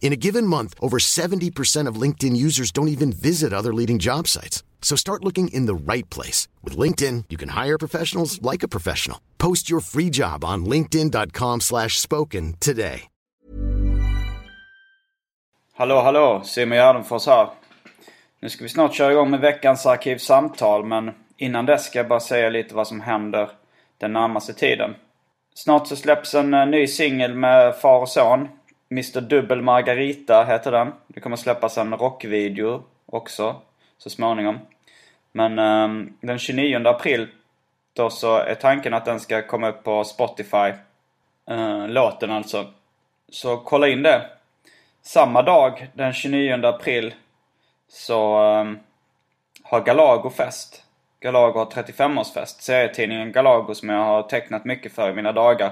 In a given month, over 70% of LinkedIn users don't even visit other leading job sites. So start looking in the right place. With LinkedIn, you can hire professionals like a professional. Post your free job on linkedin.com slash spoken today. Hallå, hallå! Simon Gärdenfors här. Nu ska vi snart köra igång med veckans arkivsamtal, men innan dess ska jag bara säga lite vad som händer den närmaste tiden. Snart så släpps en eh, ny singel med far och son. Mr Dubbel Margarita heter den. Det kommer släppas en rockvideo också så småningom. Men um, den 29 april då så är tanken att den ska komma upp på Spotify. Uh, låten alltså. Så kolla in det. Samma dag, den 29 april, så um, har Galago fest. Galago har 35-årsfest. Serietidningen Galago som jag har tecknat mycket för i mina dagar.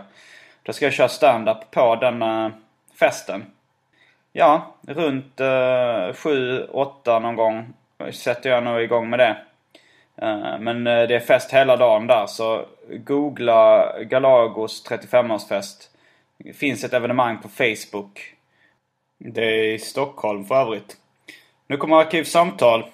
Då ska jag köra stand-up på den uh, festen. Ja, runt eh, 7-8 någon gång sätter jag nog igång med det. Eh, men eh, det är fest hela dagen där så googla Galagos 35-årsfest. Det finns ett evenemang på Facebook. Det är i Stockholm för övrigt. Nu kommer Arkivsamtal.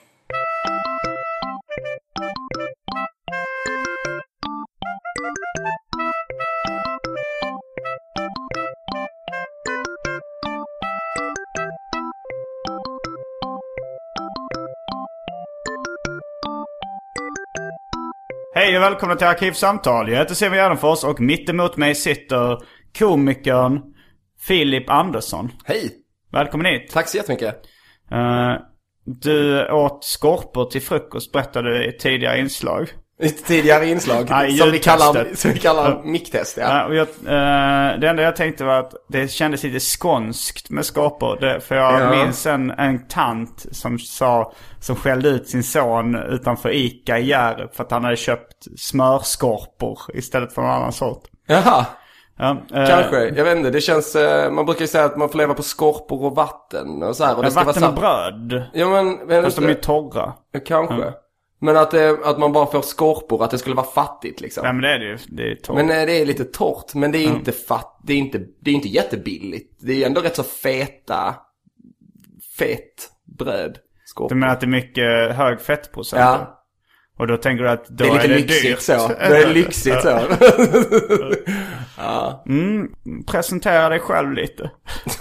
Hej och välkomna till Arkivsamtal. Jag heter Simon Gärdenfors och mitt emot mig sitter komikern Filip Andersson. Hej! Välkommen hit. Tack så jättemycket. Eh, du åt skorpor till frukost berättade du i ett tidigare inslag. Ett tidigare inslag Nej, som, vi kallar, som vi kallar micktest, ja. Ja, och jag, eh, det enda jag tänkte var att det kändes lite skånskt med skorpor. Det, för jag Ja. minns en, en tant som sa, som skällde ut sin son utanför Ica i Hjärup för att han hade köpt smörskorpor istället för någon annan sort. Jaha, Ja, eh, kanske. Jag vet inte, det känns... eh, Man brukar ju säga att man får leva på skorpor och vatten och så här. Och det ska vatten vara och bröd. Ja men, Fast de är torra. Kanske. Men att, det, att man bara får skorpor, att det skulle vara fattigt liksom. Nej men det är det ju. Det är torrt. Men eh, det är lite torrt, men det är inte fatt, det är inte, det är inte jättebilligt. Det är ändå rätt så feta, fet bröd. Skorpor. Du menar att det är mycket hög fettprocent? Ja. Och då tänker du att då Det är lite det lyxigt dyrt. så. Det är lyxigt så. Presentera dig själv lite.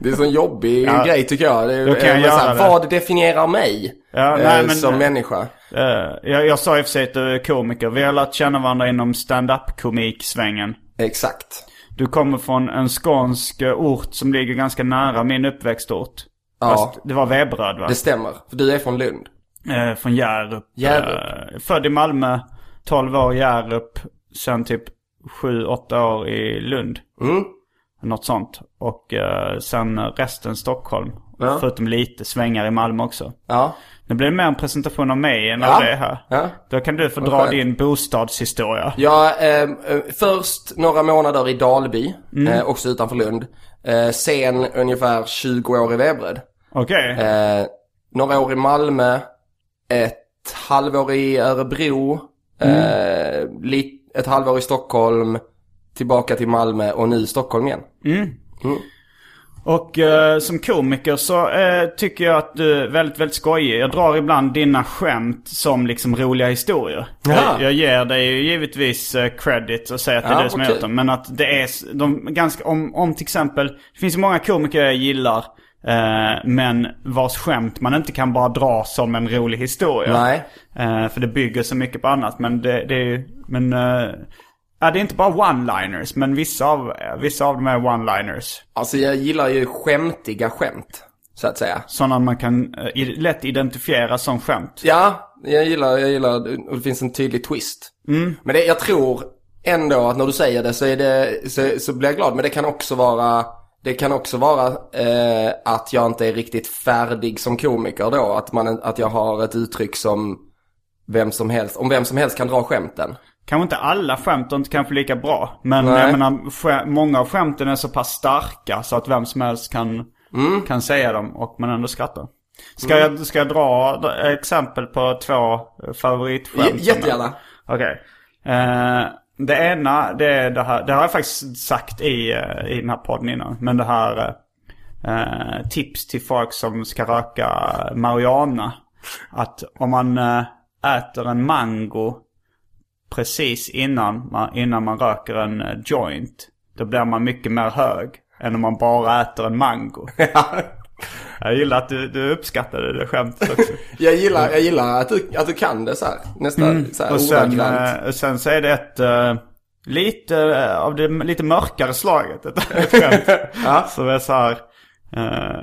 Det är en sån jobbig Ja. grej tycker jag. Det är, Då kan jag eh, göra här, det. Vad definierar mig Ja, eh, nej, men- som människa? Eh, jag, jag sa i och för sig att du är komiker. Vi har lärt känna varandra inom stand-up komiksvängen. Exakt. Du kommer från en skånsk eh, ort som ligger ganska nära min uppväxtort. Ja. Fast det var Veberöd va? Det stämmer. För du är från Lund. Eh, från Hjärup. Hjärup. Eh, född i Malmö, 12 år i Hjärup. Sen typ 7-8 år i Lund. Mm. Något sånt. Och eh, sen resten Stockholm. Ja. Förutom lite svängar i Malmö också. Ja. Nu blir det mer en presentation av mig än Ja. av det här. Ja. Då kan du få dra skönt. din bostadshistoria. Ja, eh, eh, först några månader i Dalby, Mm. eh, också utanför Lund. Eh, sen ungefär 20 år i Veberöd. Okej. Eh, några år i Malmö, ett halvår i Örebro, eh, li- ett halvår i Stockholm, tillbaka till Malmö och nu Stockholm igen. Och eh, som komiker så eh, tycker jag att du är väldigt, väldigt skojig. Jag drar ibland dina skämt som liksom roliga historier. Jag, jag ger dig ju givetvis eh, credit och säger att det är Ja, du som har okej. gjort dem. Men att det är de ganska, om, om till exempel, det finns ju många komiker jag gillar. Eh, men vars skämt man inte kan bara dra som en rolig historia. Nej. Eh, för det bygger så mycket på annat. Men det, det är ju, men eh, Ja, det är inte bara one-liners, men vissa av, vissa av dem är one-liners. Alltså jag gillar ju skämtiga skämt. Så att säga. Sådana man kan lätt identifiera som skämt. Ja, jag gillar, jag gillar, och det finns en tydlig twist. Men det, jag tror ändå att när du säger det så är det, så, så blir jag glad. Men det kan också vara, det kan också vara eh, att jag inte är riktigt färdig som komiker då. Att, man, att jag har ett uttryck som vem som helst, om vem som helst kan dra skämten. Kanske inte alla skämt är inte kanske lika bra. Men Nej. jag menar, många av skämten är så pass starka så att vem som helst kan, Mm. kan säga dem och man ändå skrattar. Ska, jag, ska jag dra exempel på två favoritskämt? J- jättegärna. Okej. Eh, det ena, det är det här. Det har jag faktiskt sagt i, eh, i den här podden innan. Men det här eh, eh, tips till folk som ska röka marijuana. Att om man eh, äter en mango precis innan man, innan man röker en joint. Då blir man mycket mer hög än om man bara äter en mango. Jag gillar att du, du uppskattade det skämtet också. Jag gillar, jag gillar att, du, att du kan det så här. Nästan så här Och sen, eh, sen så är det ett eh, lite eh, av det lite mörkare slaget. Ett, ett skämt. Ja. Som är så här. eh,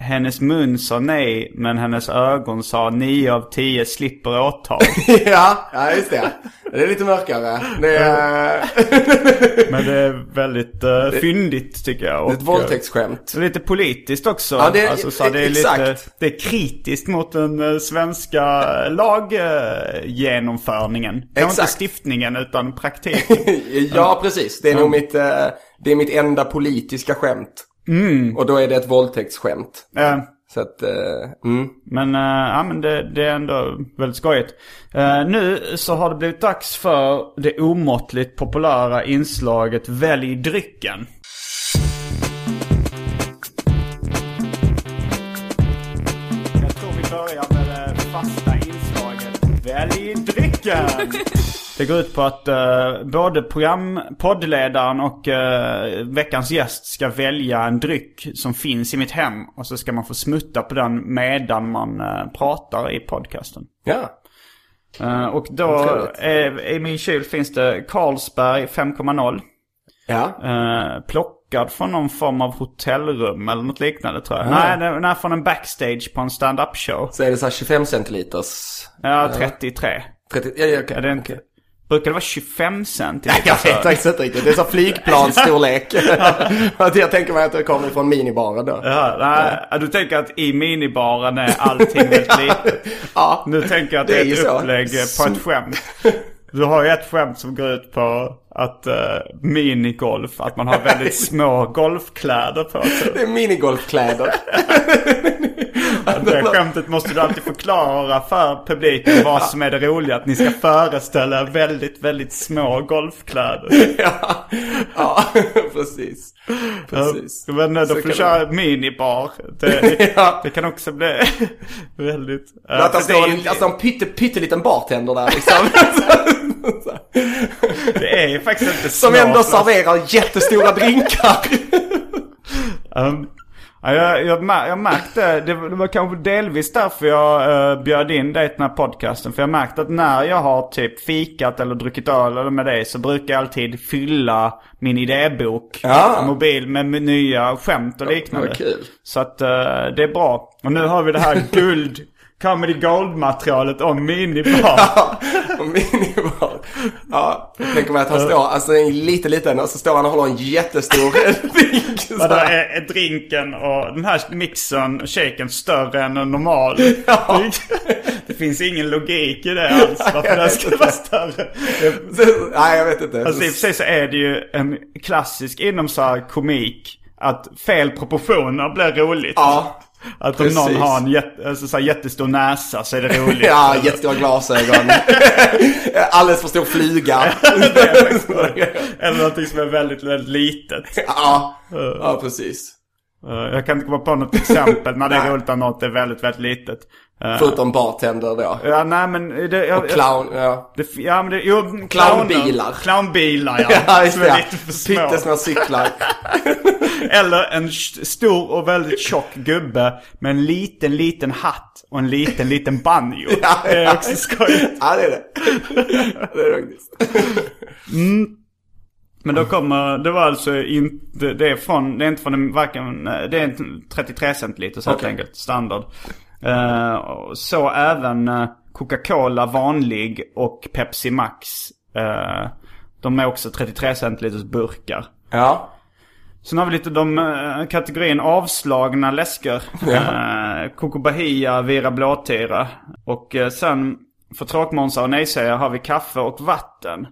hennes mun sa nej men hennes ögon sa nio av tio slipper åtal. ja, ja, just det. Det är lite mörkare. Det är, men det är väldigt uh, fyndigt tycker jag. det Och, är ett våldtäktsskämt. eh, lite politiskt också. Ja, det är- alltså, så det är exakt. lite, det är kritiskt mot den eh, svenska laggenomförningen. Uh, inte Exakt. stiftningen utan praktiken. Ja, precis. Det är nog mitt, eh, det är mitt enda politiska skämt. Och då är det ett våldtäktsskämt. Eh, Så att, eh, mm. Men, eh, ja, men det, det är ändå väldigt skojigt. Eh, nu så har det blivit dags för det omåttligt populära inslaget Välj drycken. Jag tror vi börjar med det fasta inslaget Välj drycken! Det går ut på att eh, både program, poddledaren och eh, veckans gäst ska välja en dryck som finns i mitt hem. Och så ska man få smutta på den medan man eh, pratar i podcasten. Ja. Och då är, i min kyl finns det Carlsberg 5,0. Ja. Plockad från någon form av hotellrum eller något liknande tror jag. Ah. Nej, den är från en backstage på en stand-up show. Så är det så här 25 centiliters. Ja, 33. 30, ja, ja, okej. Är det inte... Brukar det vara 25 centiliter? Jag vet faktiskt inte riktigt. Det är så flygplansstorlek. Jag tänker mig att det kommer från minibaren då. Ja, nej, du tänker att i minibaren är allting väldigt litet. Ja. Nu tänker jag att Det är ett så. upplägg på ett skämt. Du har ju ett skämt som går ut på att uh, minigolf, att man har väldigt små golfkläder på sig. Det är minigolfkläder. Det skämtet måste du alltid förklara för publiken vad som är det roliga. Att ni ska föreställa väldigt, väldigt små golfkläder. ja. ja, precis. Precis. Men eh, då får du köra minibar. Det, det, Ja. det kan också bli väldigt... eh, Att det för står är en, alltså en pytte, pytteliten bartender där liksom. det är ju faktiskt inte Som små ändå flaskor. serverar jättestora drinkar. Um, ja, jag, jag, jag märkte, det var, kanske delvis därför jag uh, bjöd in dig till den här podcasten. För jag märkte att när jag har typ fikat eller druckit öl eller med dig så brukar jag alltid fylla min idébok. Ja. Mobil med, nya skämt och liknande. kul. Så att uh, det är bra. Och nu har vi det här guld, comedy gold materialet om minibar. Ja, och minibar. Ja, jag tänker mig att han står, alltså en liten liten och så står han och håller en jättestor drink. här. är, är drinken och den här mixen, shaken, större än en normal. Ja. Det finns ingen logik i det alls. Varför den ska vara större. Nej, jag vet inte. Alltså i och för sig så är det ju en klassisk inom så komik. Att fel proportioner blir roligt. Ja, att om precis. någon har en jätte, alltså så här jättestor näsa så är det roligt. ja jättestora glasögon. Alldeles för stor flyga. Eller någonting som är väldigt, väldigt litet. ja, ja, precis. Jag kan inte komma på något exempel när det är roligt när något är väldigt, väldigt litet. Förutom bartender då. Ja, nej men det... Jag, Och clown, ja. Det, ja men det, jo, clowner. Clownbilar. Clownbilar ja. Ja, just det. för små. Pyttesmå cyklar. Eller en st- stor och väldigt tjock gubbe med en liten, liten hatt och en liten, liten banjo. Ja, det är också skojigt. Ja, det är det. Det är det faktiskt. Men då kommer, det var alltså inte, det är från, det är inte från en, varken, det är en 33 centiliter så helt enkelt, standard. Eh, så även eh, Coca-Cola vanlig och Pepsi Max. Eh, de är också 33 centiliters burkar. Ja. Sen har vi lite de kategorin avslagna läsker. Eh, Coco Bahia, Vira Blåtira. Och sen för tråkmånsar och nejsägare har vi kaffe och vatten.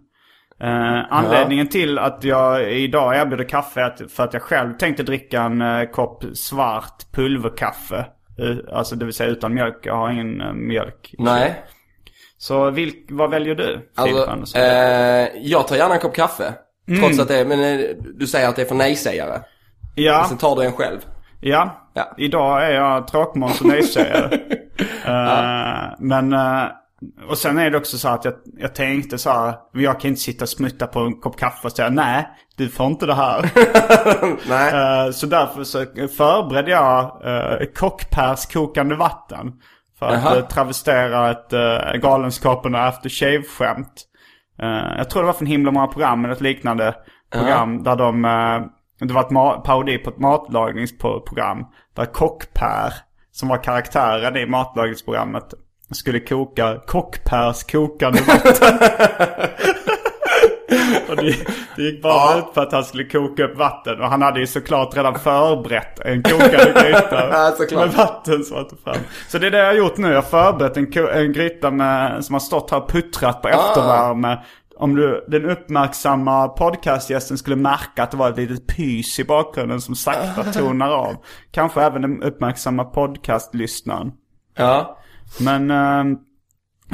Eh, anledningen till att jag idag erbjuder kaffe är för att jag själv tänkte dricka en eh, kopp svart pulverkaffe. Eh, alltså det vill säga utan mjölk. Jag har ingen eh, mjölk. Nej. Så vilk, vad väljer du? Alltså, eh, jag tar gärna en kopp kaffe. Mm. Trots att det är, men eh, du säger att det är för nej-sägare. ja. Sen tar du en själv. Ja. Ja. Idag är jag tråkmåns och nejsägare. uh, Men, eh, och sen är det också så att jag, jag tänkte så här, jag kan inte sitta och smutta på en kopp kaffe och säga nej, du får inte det här. Nej. Eh, så därför så förberedde jag uh, kockpärs kokande vatten. För att Jaha. uh, travestera ett uh, Galenskaperna After Shave-skämt. Eh, jag tror det var från himla många program, eller ett liknande program där de... det var ett ma- parodi på ett matlagningsprogram. Där Kock-Per, som var karaktären i matlagningsprogrammet, skulle koka Kock-Pers kokande vatten. och det, det gick bara ut på att han skulle koka upp vatten. Och han hade ju såklart redan förberett en kokande gryta Ja, med vatten som han tog fram. Så det är det jag har gjort nu. Jag har förberett en, en gryta med, som har stått här och puttrat på eftervärme. Om du, den uppmärksamma podcastgästen skulle märka att det var ett litet pys i bakgrunden som sakta tonar av. Kanske även den uppmärksamma podcastlyssnaren. Ja. Men, eh,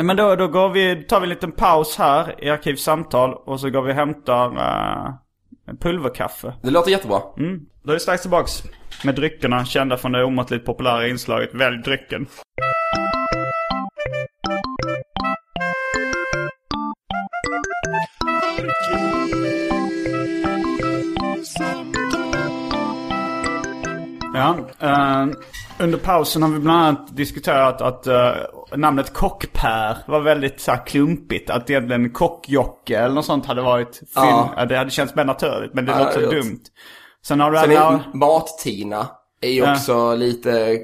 men då, då går vi, tar vi en liten paus här i Arkivsamtal och så går vi och hämtar eh, pulverkaffe. Det låter jättebra. Mm. Då är vi strax tillbaks med dryckerna kända från det omåttligt populära inslaget Välj drycken. Ja, eh, under pausen har vi bland annat diskuterat att eh, namnet Kockpär var väldigt så här, klumpigt. Att egentligen Kockjocke eller något sånt hade varit fin- Ja. ja. Det hade känts mer naturligt, men det Ja, låter så dumt. Sen har du Sen är Mat-Tina är ju Ja. också lite,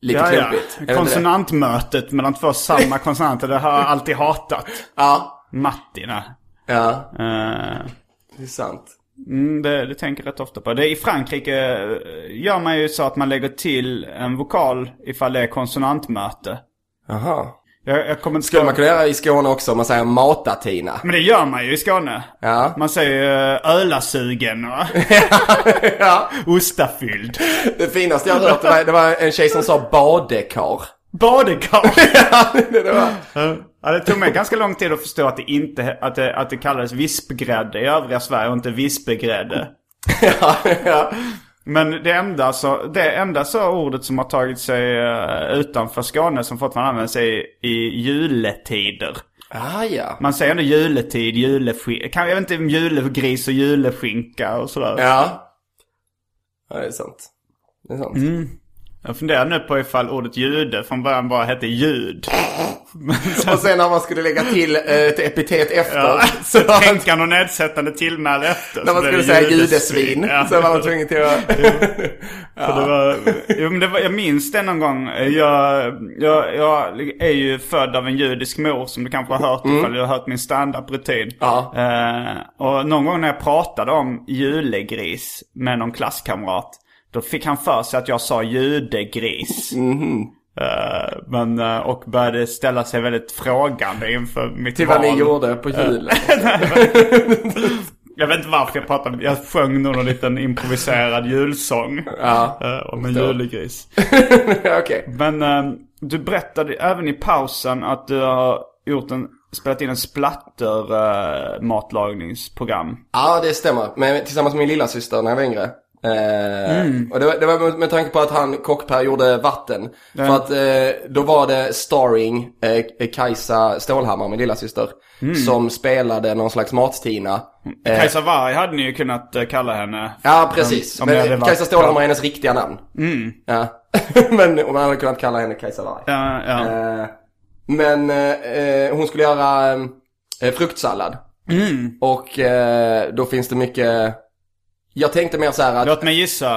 lite Ja, ja. klumpigt. Det? Konsonantmötet mellan två samma konsonanter, det har jag alltid hatat. Ja. Mattina. Ja, Eh, det är sant. Mm, det, det tänker jag rätt ofta på. Det, I Frankrike eh, gör man ju så att man lägger till en vokal ifall det är konsonantmöte. Jaha. Jag, jag kommer inte Skulle man kunna göra i Skåne också om man säger mata-Tina? Men det gör man ju i Skåne. Ja. Man säger uh, ölasugen va? ja. Ostafylld. Det finaste jag har hört det var, det var en tjej som sa badekar. Badekar. ja, det var... Ja, det tog mig ganska lång tid att förstå att det inte att det, att det kallades vispgrädde i övriga Sverige och inte vispegrädde. ja, ja. Men det enda, så, det enda så ordet som har tagit sig eh, utanför Skåne som fortfarande används är i juletider. Ah, ja. Man säger ändå juletid, juleskinka. Jag vet inte om julegris och juleskinka och sådär. Ja. Ja, det är sant. Det är sant. Mm. Jag funderar nu på ifall ordet jude från början bara hette ljud. Och sen när man skulle lägga till eh, ett epitet efter. Ja, så man, tänka någon nedsättande tillmäle efter. när man skulle säga judesvin. Ja. Så var man tvungen till att... För det var, jo, men det var, jag minns det någon gång. Jag, jag, jag är ju född av en judisk mor som du kanske har hört ifall du har hört min standup-rutin. Ja. Eh, och någon gång när jag pratade om julegris med någon klasskamrat. Då fick han för sig att jag sa judegris. Eh, men, eh, och började ställa sig väldigt frågande inför mitt Till vad ni val. gjorde på julen. Jag vet inte varför jag pratade. Jag sjöng nog någon liten improviserad julsång. Ja. eh, om en Förstår. julegris. Okej. Men eh, du berättade även i pausen att du har gjort en, spelat in en splatter uh, matlagningsprogram. Ja, det stämmer. Men tillsammans med min lilla syster när jag var yngre. Eh, Mm. Och det var, det var med, tanke på att han, Kockper, gjorde vatten. För att eh, då var det starring eh, Kajsa Stålhammar, min lilla syster Mm. som spelade någon slags mat-Tina. Eh, Kajsa Warg hade ni ju kunnat eh, kalla henne. Ja, precis. Om- om Men Kajsa Stålhammar är hennes riktiga namn. Mm. Ja. Men om man hade kunnat kalla henne Kajsa Warg. Ja, ja. Eh, men eh, eh, hon skulle göra eh, fruktsallad. Och eh, då finns det mycket... Jag tänkte mer så att... Låt mig gissa.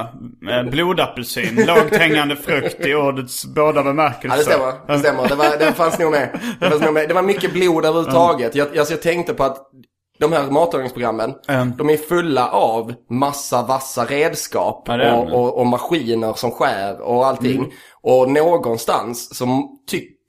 Eh, Blodapelsin. Lågt hängande frukt i ordets båda bemärkelser. Ja, det stämmer. Det stämmer. Det, var, det fanns nog med. Det, fanns nog med. det var mycket blod överhuvudtaget. Jag, alltså jag tänkte på att de här matlagningsprogrammen, Mm. de är fulla av massa vassa redskap Ja, och, och, och maskiner som skär och allting. Mm. Och någonstans så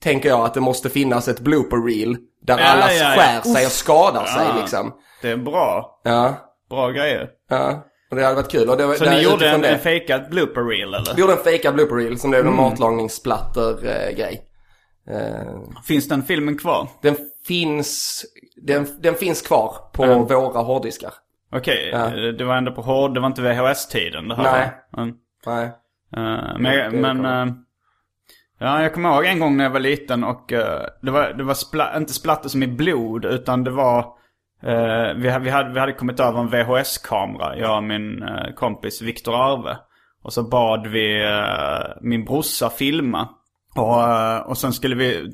tänker jag att det måste finnas ett blooper reel där Ja, alla ja, skär sig och skadar sig liksom. Det är bra. Ja, Bra grejer. ja. Och det hade varit kul. Och det, Så ni gjorde en, det- en fejkad blooper reel eller? Vi gjorde en fejkad blooper reel som blev en Mm. matlagningssplatter-grej. Eh, Finns den filmen kvar? den finns, den, den finns kvar på våra hårddiskar. Okej, Ja. eh, det var ändå på hård, det var inte VHS-tiden det här Nej. Mm. Nej. Eh, men, men kommer. eh, ja, jag kommer ihåg en gång när jag var liten och eh, det var, det var spla- inte splatter som i blod utan det var eh, vi, vi, hade, vi hade kommit över en VHS-kamera, jag och min eh, kompis Viktor Arve. Och så bad vi eh, min brorsa filma. Och, och sen skulle vi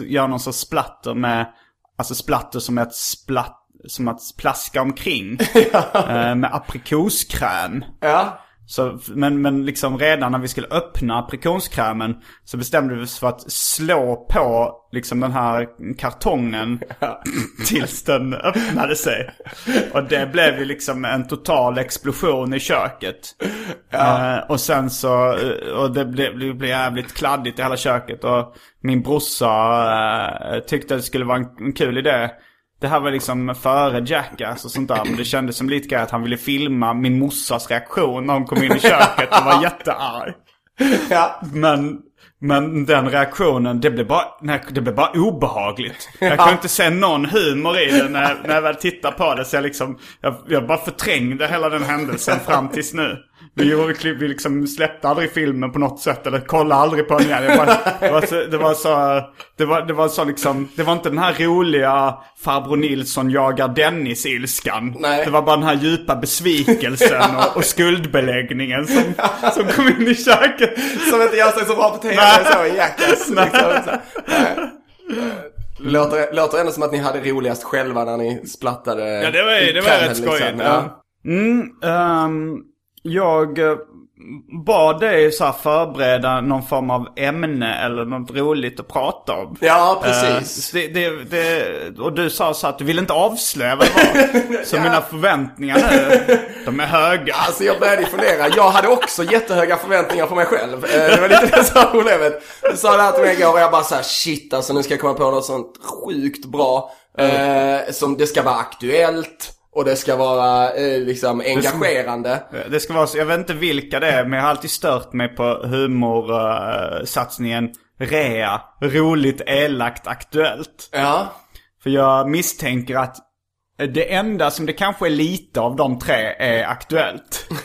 göra någon sorts splatter med, alltså splatter som ett splatt, som att plaska omkring. med aprikoskräm. Ja. Så, men, men liksom redan när vi skulle öppna aprikoskrämen så bestämde vi oss för att slå på liksom den här kartongen tills den öppnade sig. Och det blev ju liksom en total explosion i köket. Eh, och sen så, eh, och det blev, det blev jävligt kladdigt i hela köket. Och min brorsa eh, tyckte att det skulle vara en, en kul idé. Det här var liksom före Jackass och sånt där. Men det kändes som lite grej att han ville filma min morsas reaktion när hon kom in i köket och var jättearg. Ja. Men, men den reaktionen, det blev bara, nej, det blev bara obehagligt. Jag kunde inte se någon humor i det när, när jag väl tittade på det. Så jag liksom, jag, jag bara förträngde hela den händelsen fram tills nu. Vi, gjorde, vi liksom släppte aldrig filmen på något sätt eller kollade aldrig på den igen. Jag bara, det, var så, det var så, det var, det var så liksom, det var inte den här roliga farbror Nilsson jagar Dennis-ilskan. Det var bara den här djupa besvikelsen och, och skuldbeläggningen som, som kom in i köket. Som inte gör sig så bra på tv så Jackass. Liksom. Låter, låter ändå som att ni hade roligast själva när ni splattade Ja, det var, det var rätt skojigt. liksom. Ja. Mm, ehm, jag eh, bad dig så här förbereda någon form av ämne eller något roligt att prata om. Ja, Eh, precis. det, det, det, och du sa så att du vill inte avslöja vad det var. Så mina förväntningar nu, de är höga. Alltså jag började fundera. Jag hade också jättehöga förväntningar på mig själv. Eh, Det var lite det som var problemet. Du sa det här till mig igår och jag bara såhär shit alltså nu ska jag komma på något sånt sjukt bra. Eh, som det ska vara aktuellt. Och det ska vara eh, liksom engagerande. Det ska vara så, jag vet inte vilka det är, men jag har alltid stört mig på humorsatsningen Rea. Roligt, elakt, aktuellt. Ja. För jag misstänker att det enda som det kanske är lite av de tre är aktuellt.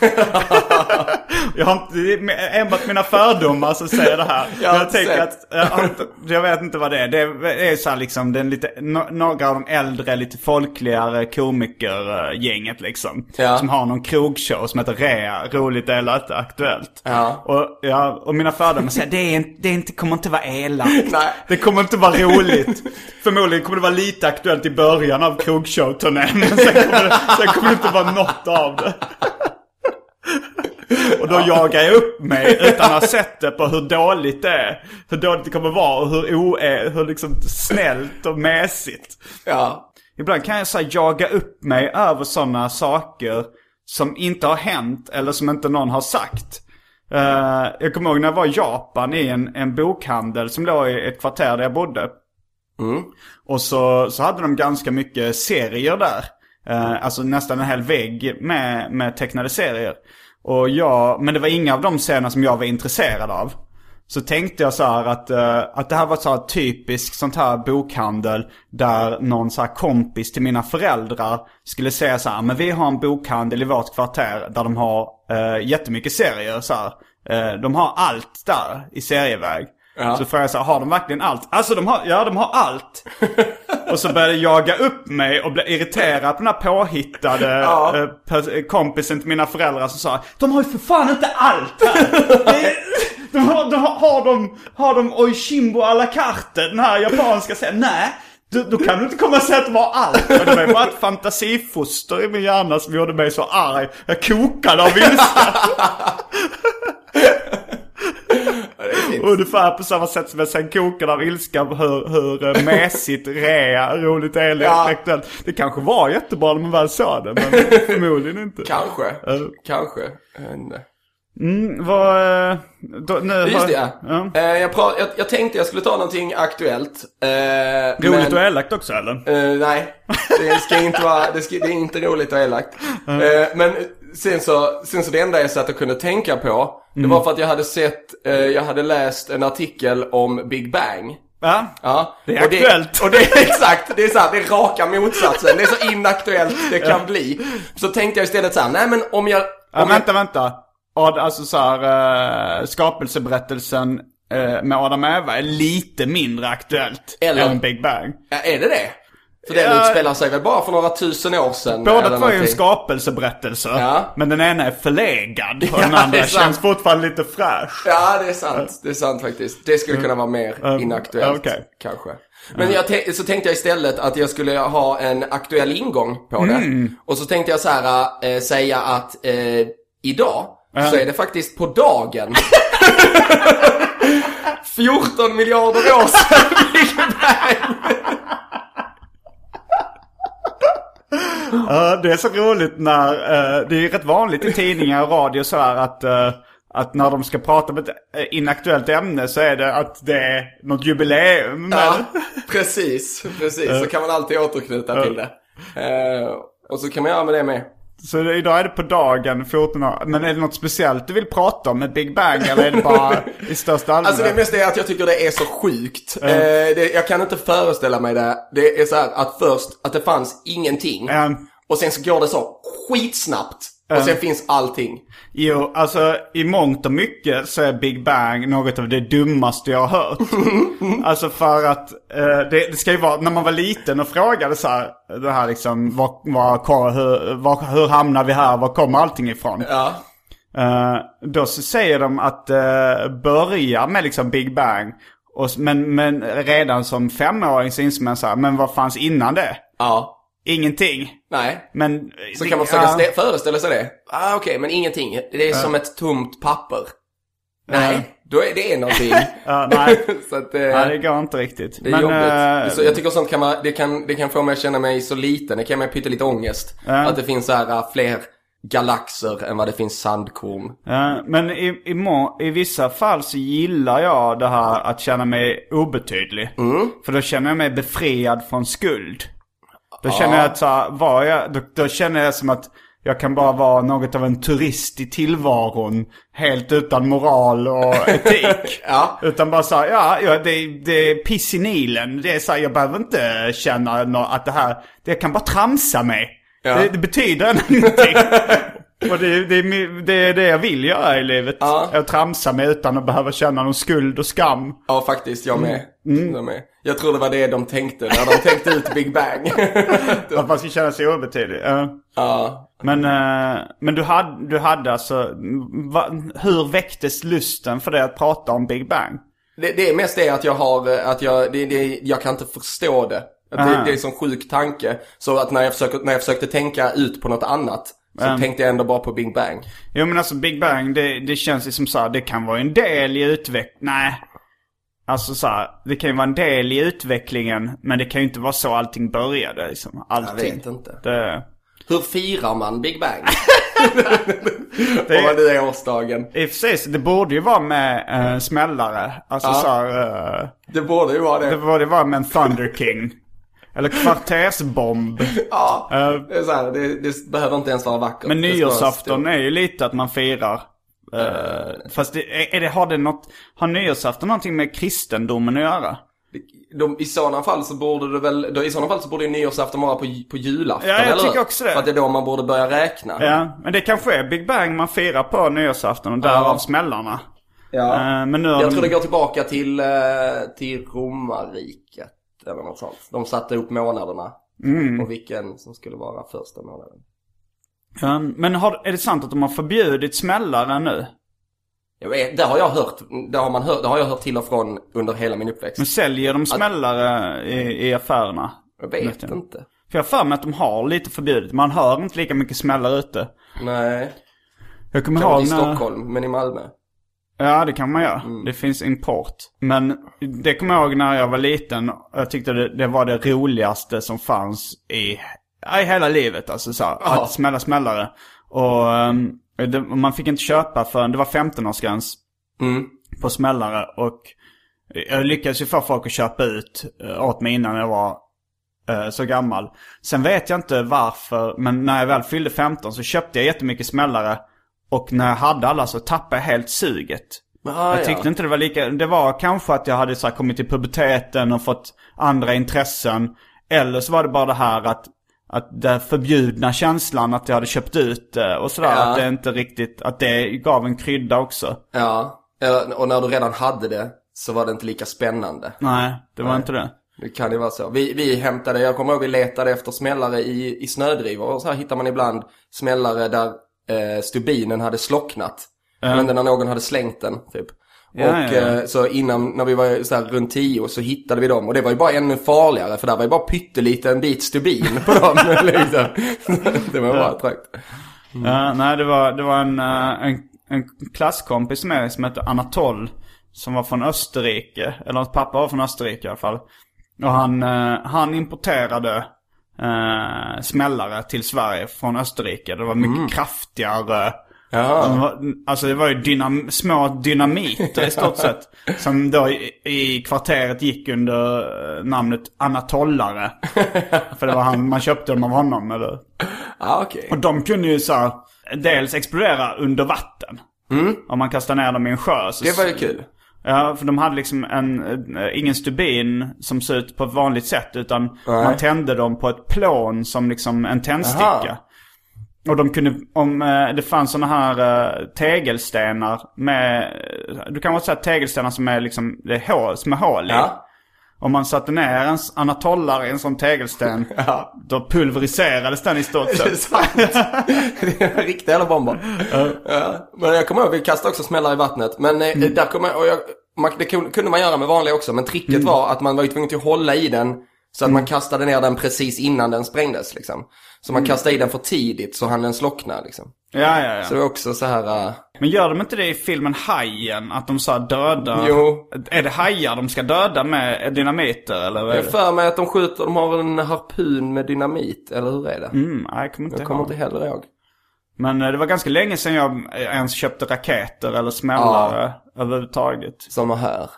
jag har inte, är enbart mina fördomar som säger det här. Jag jag tänker att, jag, har inte, jag vet inte vad det är. Det är så här liksom, den lite, några av de äldre, lite folkligare komikergänget liksom. Ja. Som har någon krogshow som heter Rea, roligt eller aktuellt. Ja. Och, ja, och mina fördomar säger det, är det är inte, kommer inte vara elakt. Nej. Det kommer inte vara roligt. Förmodligen kommer det vara lite aktuellt i början av krogshow-turnén. Men sen kommer, det, sen kommer det inte vara något av det. Och då jagar jag upp mig utan att ha sett det på hur dåligt det är. Hur dåligt det kommer vara och hur, o, hur liksom snällt och mässigt. Ja. Ibland kan jag så jaga upp mig över sådana saker som inte har hänt eller som inte någon har sagt. Eh, jag kommer ihåg när jag var i Japan i en, en bokhandel som låg i ett kvarter där jag bodde. Mm. Och så, så hade de ganska mycket serier där. Eh, alltså nästan en hel vägg med, med tecknade serier. Och jag, men det var inga av de serierna som jag var intresserad av. Så tänkte jag så här att, eh, att det här var så här typisk sånt här bokhandel där någon så här kompis till mina föräldrar skulle säga så här, men vi har en bokhandel i vårt kvarter där de har uh, jättemycket serier så här. Eh, de har allt där i serieväg. Ja. Så frågade jag så här, har de verkligen allt? Alltså de har, ja de har allt. och så började jag jaga upp mig och bli irriterad på den här påhittade Ja. eh, kompisen till mina föräldrar som sa De har ju för fan inte allt här! De har, de har, har de, har de Oishimbo à la carte, den här japanska serien? Nej, då, då kan du inte komma och säga att det var allt. Men det var bara ett fantasifoster i min hjärna som gjorde mig så arg. Jag kokade av ilska. Ungefär på samma sätt som jag sen kokade av ilska hur, hur eh, mesigt, rea, roligt det är Ja. Det kanske var jättebra när man väl sa det, men förmodligen inte. Kanske. Ja. Kanske. Inte. Mm, vad... eh, Då, nu Just det ja. ja. Eh, jag, pra- jag, jag tänkte jag skulle ta någonting aktuellt. Eh, Roligt men- och elakt också eller? Eh, nej, det ska inte vara, det, ska, det är inte roligt och elakt. Eh, men sen så, sen så det enda jag satt och kunde tänka på, det Mm. var för att jag hade sett, eh, jag hade läst en artikel om Big Bang. Ja. Ja. Det är och aktuellt. Det, och det är exakt, det är sant, det är raka motsatsen. Det är så inaktuellt det kan bli. Så tänkte jag istället så här, nej men om jag... Ja, Om vänta, vänta. Ad, alltså så här, uh, skapelseberättelsen eh, med Adam Eva är lite mindre aktuellt Eller- än Big Bang. jag, ja, är det det? För den Ja. utspelar sig väl bara för några tusen år sedan? Båda två är ju en skapelseberättelse. Ja. Men den ena är förlegad och Ja, den andra känns fortfarande lite fräsch. Ja, det är sant. Det är sant faktiskt. Det skulle kunna vara mer inaktuellt. okej. Kanske. Men jag te- så tänkte jag istället att jag skulle ha en aktuell ingång på det. Och så tänkte jag så här eh, säga att eh, idag så är det faktiskt på dagen 14 miljarder år sedan Big Bang. Ja, det är så roligt när, eh, det är ju rätt vanligt i tidningar och radio så här att, eh, att när de ska prata om ett eh, inaktuellt ämne så är det att det är något jubileum. Ja, precis. Precis. Så kan man alltid återknyta till det. Och så kan man göra med det med. Så idag är det på dagen 14 år. Men är det något speciellt du vill prata om med Big Bang eller är det bara i största allmänhet? Alltså det mesta är att jag tycker det är så sjukt. Eh, det, jag kan inte föreställa mig det. Det är så här att först att det fanns ingenting. Ehm, Och sen så går det så skitsnabbt. Och sen finns allting. Jo, alltså i mångt och mycket så är Big Bang något av det dummaste jag har hört. alltså för att eh, det, det ska ju vara, när man var liten och frågade så här, det här liksom, var, var, hur, var, hur hamnar vi här, var kommer allting ifrån? Ja. Eh, då så säger de att uh, börja med liksom Big Bang. Och, men, men redan som femåring så inser man så här, men vad fanns innan det? Ja. Ingenting. Nej. Men... Så kan man försöka stä- föreställa sig det. Ah, Okej, men ingenting. Det är som ett tomt papper. Nej, då är det är någonting. Ja, nej. så att, eh, Ja, det går inte riktigt. det är jobbigt. eh, Så jag tycker sånt kan, man, det, kan, det kan få mig att känna mig så liten. Det kan mig pyttelite ångest. Att det finns så här äh, fler galaxer än vad det finns sandkorn. Ja, men i, i, må, i vissa fall så gillar jag det här att känna mig obetydlig. Mm. För då känner jag mig befriad från skuld. Då känner jag att så här, var jag, då, då känner jag som att jag kan bara vara något av en turist i tillvaron. Helt utan moral och etik. Ja. Utan bara så här, ja, ja det, det är piss i Nilen. Det är så här, jag behöver inte känna att det här, det kan bara tramsa mig. Ja. Det, det betyder ingenting. Och det, det, det är det jag vill göra i livet. Ja. Att tramsa mig utan att behöva känna någon skuld och skam. Ja, faktiskt. Jag med. Mm. Jag med. Jag tror det var det de tänkte när de tänkte ut Big Bang. Att man ska känna sig obetydlig. Ja. ja. Men, eh, men du, hade, du hade alltså, hur väcktes lusten för dig att prata om Big Bang? Det, det är mest det att jag har, eh, att jag, det, det, jag kan inte förstå det. Det, det är en sån sjuk tanke. Så att när jag, försöker, när jag försökte tänka ut på något annat så tänkte jag ändå bara på Big Bang. Jo men alltså Big Bang, det, det känns ju som så här, det kan vara en del i utveck... Nej. Alltså så här, det kan ju vara en del i utvecklingen, men det kan ju inte vara så allting började liksom. Allting. Jag vet inte. Det, Hur firar man Big Bang? Om man nu är årsdagen. I och för sig, det borde ju vara med eh, smällare. Alltså Ja. så här, eh, Det borde ju vara det. det borde vara med en Thunder King. Eller kvartersbomb. Ja, det är så här, det, det behöver inte ens vara vackert. Men nyårsafton är ju lite att man firar. eh, fast det, är, det, har det något, har nyårsafton någonting med kristendomen att göra? De, I sådana fall så borde det väl, då, i sådana fall så borde ju nyårsafton vara på, på julafton, Ja, jag eller? tycker också det. För att det är då man borde börja räkna. Ja, men det kanske är Big Bang man firar på nyårsafton och därav Ja. smällarna. Ja. Eh, men nu Jag de- tror det går tillbaka till, till romarriket eller något sånt. De satte upp månaderna. Mm. Och vilken som skulle vara första månaden. Ja, men har, är det sant att de har förbjudit smällare nu? Jag vet, det har jag hört. Det har, man hört, det har jag hört till och från under hela min uppväxt. Men säljer de smällare i, i affärerna? Jag vet inte. För jag har för mig att de har lite förbjudet. Man hör inte lika mycket smällare ute. Nej. Jag kommer ihåg i när... Stockholm, men i Malmö. Ja, det kan man göra. Det finns import. Men det kommer jag ihåg när jag var liten. Jag tyckte det, det var det roligaste som fanns i, i hela livet. Alltså så här, att smälla smällare. Och ehm, det, man fick inte köpa förrän det var 15-årsgräns Mm. på smällare. Och jag lyckades ju få folk att köpa ut eh, åt mig innan jag var eh, så gammal. Sen vet jag inte varför, men när jag väl fyllde 15 så köpte jag jättemycket smällare. Och när jag hade alla så tappade jag helt suget. Ah, jag tyckte inte det var lika, det var kanske att jag hade så kommit till puberteten och fått andra intressen. Eller så var det bara det här att, att den förbjudna känslan att jag hade köpt ut det och sådär. Ja. Att det inte riktigt, att det gav en krydda också. Ja. Och när du redan hade det så var det inte lika spännande. Nej, det var inte det. Det kan ju vara så. Vi, vi hämtade, jag kommer ihåg vi letade efter smällare i, i snödrivor. Och så här hittar man ibland smällare där eh, stubinen hade slocknat. Jag vet inte när någon hade slängt den typ. Ja, och ja, ja. Eh, så innan, när vi var så här runt tio så hittade vi dem. Och det var ju bara ännu farligare för där var ju bara pytteliten bit stubin på dem. liksom. det var bara trakt. Ja, nej, det var, det var en, eh, en, en klasskompis med mig som hette Anatol. Som var från Österrike. Eller hans pappa var från Österrike i alla fall. Och han, eh, han importerade eh, smällare till Sverige från Österrike. Det var mycket kraftigare. Ja. Alltså det var ju dynam små dynamiter i stort sett. Som då i, i kvarteret gick under eh, namnet Anatollare. För det var han, man köpte dem av honom eller Ja, okej. och de kunde ju så här, dels explodera under vatten. Om man kastar ner dem i en sjö. Så Mm. Det var ju kul. Ja, för de hade liksom en, eh, ingen stubin som ser ut på ett vanligt sätt. Utan Nej. man tände dem på ett plån som liksom en tändsticka. Aha. Och de kunde, om eh, det fanns sådana här eh, tegelstenar med, du kan väl säga tegelstenar som är liksom, det är hål, som är hål i. Ja. Om man satte ner en anatollare i en sån tegelsten, Ja. då pulveriserades den i stort Det är sett. sant. det är riktiga jävla bomber. Ja. Men jag kommer ihåg, vi kastade också smällar i vattnet. Men eh, där kommer och jag, man, det kun- kunde man göra med vanliga också. Men tricket var att man var tvungen att hålla i den. Så att man kastade ner den precis innan den sprängdes liksom. Så man kastade i den för tidigt så hann den slockna liksom. Ja, ja, ja. Så det var också så här... Men gör de inte det i filmen Hajen? Att de så här dödar... Jo. Är det hajar de ska döda med dynamiter eller vad är jag det? för mig att de skjuter, de har en harpun med dynamit. Eller hur är det? Mm, nej, jag kommer inte Jag kommer ihåg. inte heller ihåg. Men eh, det var ganska länge sedan jag eh, ens köpte raketer eller smällare överhuvudtaget. Som här.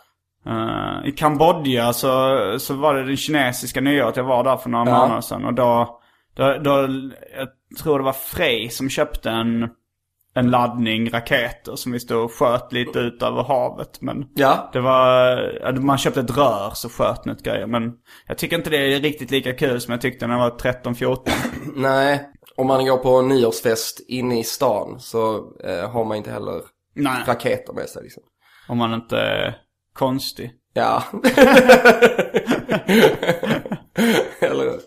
Eh, I Kambodja så, så var det det kinesiska nyåret. Jag var där för några Ja. månader sedan. Och då, då, då, jag tror det var Frej som köpte en, en laddning raketer som vi stod och sköt lite ut över havet. Men Ja. det var, man köpte ett rör så sköt något grejer. Men jag tycker inte det är riktigt lika kul som jag tyckte när jag var 13-14. Nej. Om man går på nyårsfest inne i stan så eh, har man inte heller Nej, raketer med sig liksom. om man inte är konstig. Ja. Eller hur?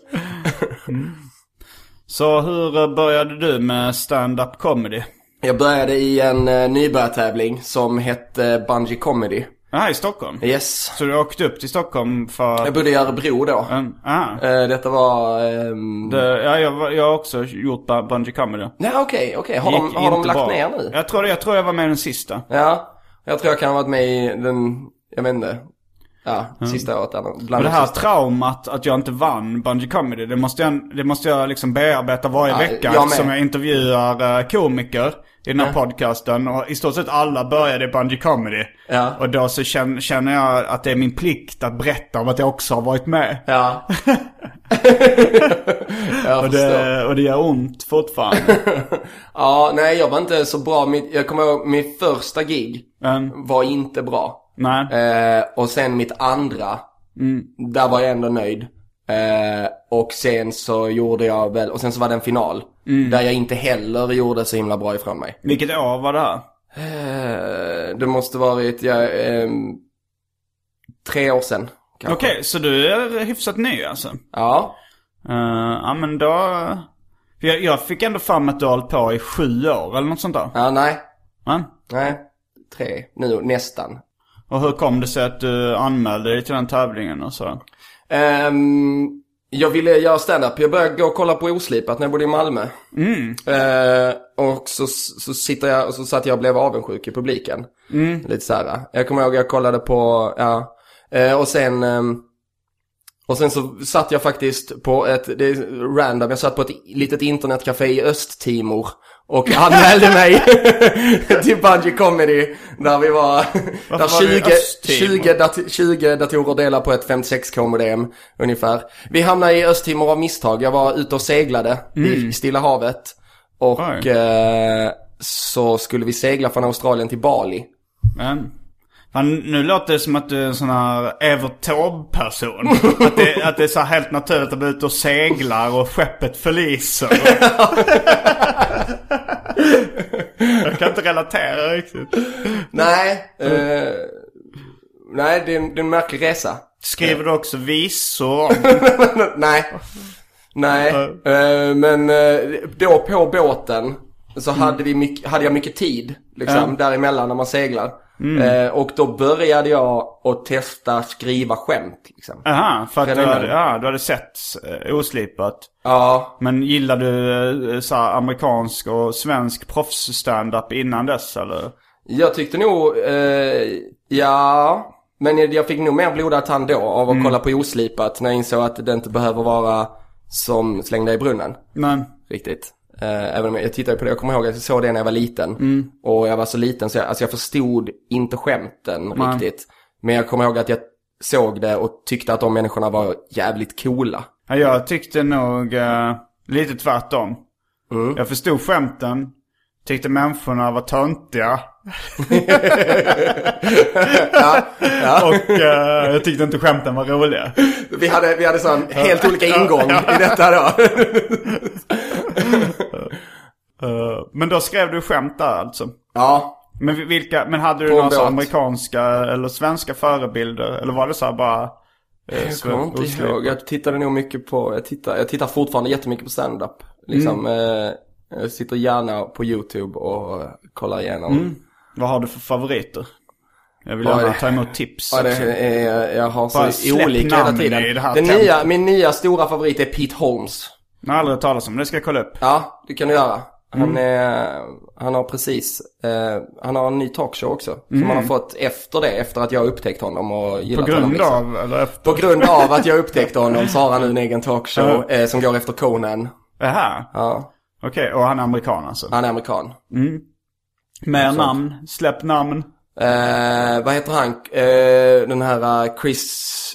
Så hur började du med stand-up comedy? Jag började i en uh, nybörjartävling som hette Bungee Comedy. Ja, i Stockholm? Yes. Så du åkte upp till Stockholm för... Jag bodde i Örebro då. Mm, ah. Eh, detta var... ehm, Det, ja, jag, jag har också gjort bu- bungee comedy. Nej okej, okej. Har, de, har de lagt bra. ner nu? Jag tror, jag tror jag var med den sista. Ja. Jag tror jag kan ha varit med i den, jag vet inte. Ja, sista året. Bland Mm. Men det de här sista. traumat att jag inte vann bungee comedy, det måste jag, det måste jag liksom bearbeta varje Ja, vecka. jag med. Eftersom jag intervjuar eh, komiker i den här podcasten. Och i stort sett alla började i bungee comedy. Ja. Och då så känner, jag att det är min plikt att berätta om att jag också har varit med. Ja. Och det, och det gör ont fortfarande. Ja, nej jag var inte så bra. Jag kommer ihåg min första gig Men, var inte bra. nej. Eh, och sen mitt andra, där var jag ändå nöjd. Eh, och sen så gjorde jag väl, och sen så var det en final. Där jag inte heller gjorde så himla bra ifrån mig. Vilket år var det här? Eh, det måste varit, ja, ehm, tre år sedan. Okej, så du är hyfsat ny alltså? Ja. Uh, ja men då... Jag, jag fick ändå fram att du har på i sju år eller något sånt där. Ja, nej. Va? Nej. tre nu nästan. Och hur kom det sig att du anmälde dig till den tävlingen och så? Ehm, jag ville göra stand-up. Jag började gå och kolla på Oslipat när jag bodde i Malmö. Eh, och så, så, sitter jag, och så satt jag och blev avundsjuk i publiken. Lite så här. Jag kommer ihåg jag kollade på, ja. Eh, och sen, ehm, och sen så satt jag faktiskt på ett, det är random, jag satt på ett litet internetcafé i Östtimor. Och anmälde mig till Bungy Comedy. Där vi var, där var du i 20, Östtimor? 20, dat 20 datorer delar på ett 56k modem ungefär. Vi hamnade i Östtimor av misstag. Jag var ute och seglade i Stilla havet. Och eh, så skulle vi segla från Australien till Bali. Men, fan, nu låter det som att du är en sån här Evert Taube-person. att, det, att det är så här helt naturligt att vara ute och seglar och skeppet förliser. Jag kan inte relatera riktigt. Nej, eh, nej det är, en, det är en märklig resa. Skriver du också visor? nej. Nej, eh, men eh, då på båten så hade, vi mycket, hade jag mycket tid liksom däremellan när man seglar. Eh, och då började jag att testa skriva skämt liksom. Aha, för att du hade, ja, du hade sett eh, oslipat. Ja, Men gillar du eh, så amerikansk och svensk proffs-standup innan dess eller? jag tyckte nog, eh, ja. Men jag- fick nog mer blodad tand då av att kolla på oslipat när jag insåg att det inte behöver vara som släng dig i brunnen. Men, Riktigt. Eh, även om jag, jag tittade på det, jag kommer ihåg att jag såg det när jag var liten. Och jag var så liten så jag, alltså jag förstod inte skämten riktigt. Men jag kommer ihåg att jag såg det och tyckte att de människorna var jävligt coola. ja, jag tyckte nog eh, lite tvärtom. Jag förstod skämten. Tyckte människorna var töntiga. Och eh, jag tyckte inte skämten var roliga. Vi hade, vi hade sån helt olika ingång i detta då. Eh, men då skrev du skämt där alltså? ja, Men vilka, men hade du På en några så båt. amerikanska eller svenska förebilder? Eller var det så här bara... eh, jag kommer inte ihåg. Jag tittade nog mycket på, jag tittar, jag tittar fortfarande jättemycket på stand-up. Liksom, eh, jag sitter gärna på YouTube och eh, kollar igenom. Vad har du för favoriter? Jag vill gärna ta emot tips Ja, det är, jag har Bara så olika hela tiden. i det här Den tempot. nya, min nya stora favorit är Pete Holmes. Jag har aldrig hört talas om det. ska jag kolla upp. Ja, det kan du göra. Han, Mm. är, han har precis, eh, han har en ny talkshow också. Som han har fått efter det, efter att jag upptäckt honom och Mm. På gillat honom. grund liksom. av, eller efter? På grund av att jag upptäckte honom så har han nu en egen talkshow eh, som går efter Conan. Jaha. Ja, Okej, och han är amerikan alltså? han är amerikan. Mer namn? Släpp namn? Eh, vad heter han? Eh, den här eh, Chris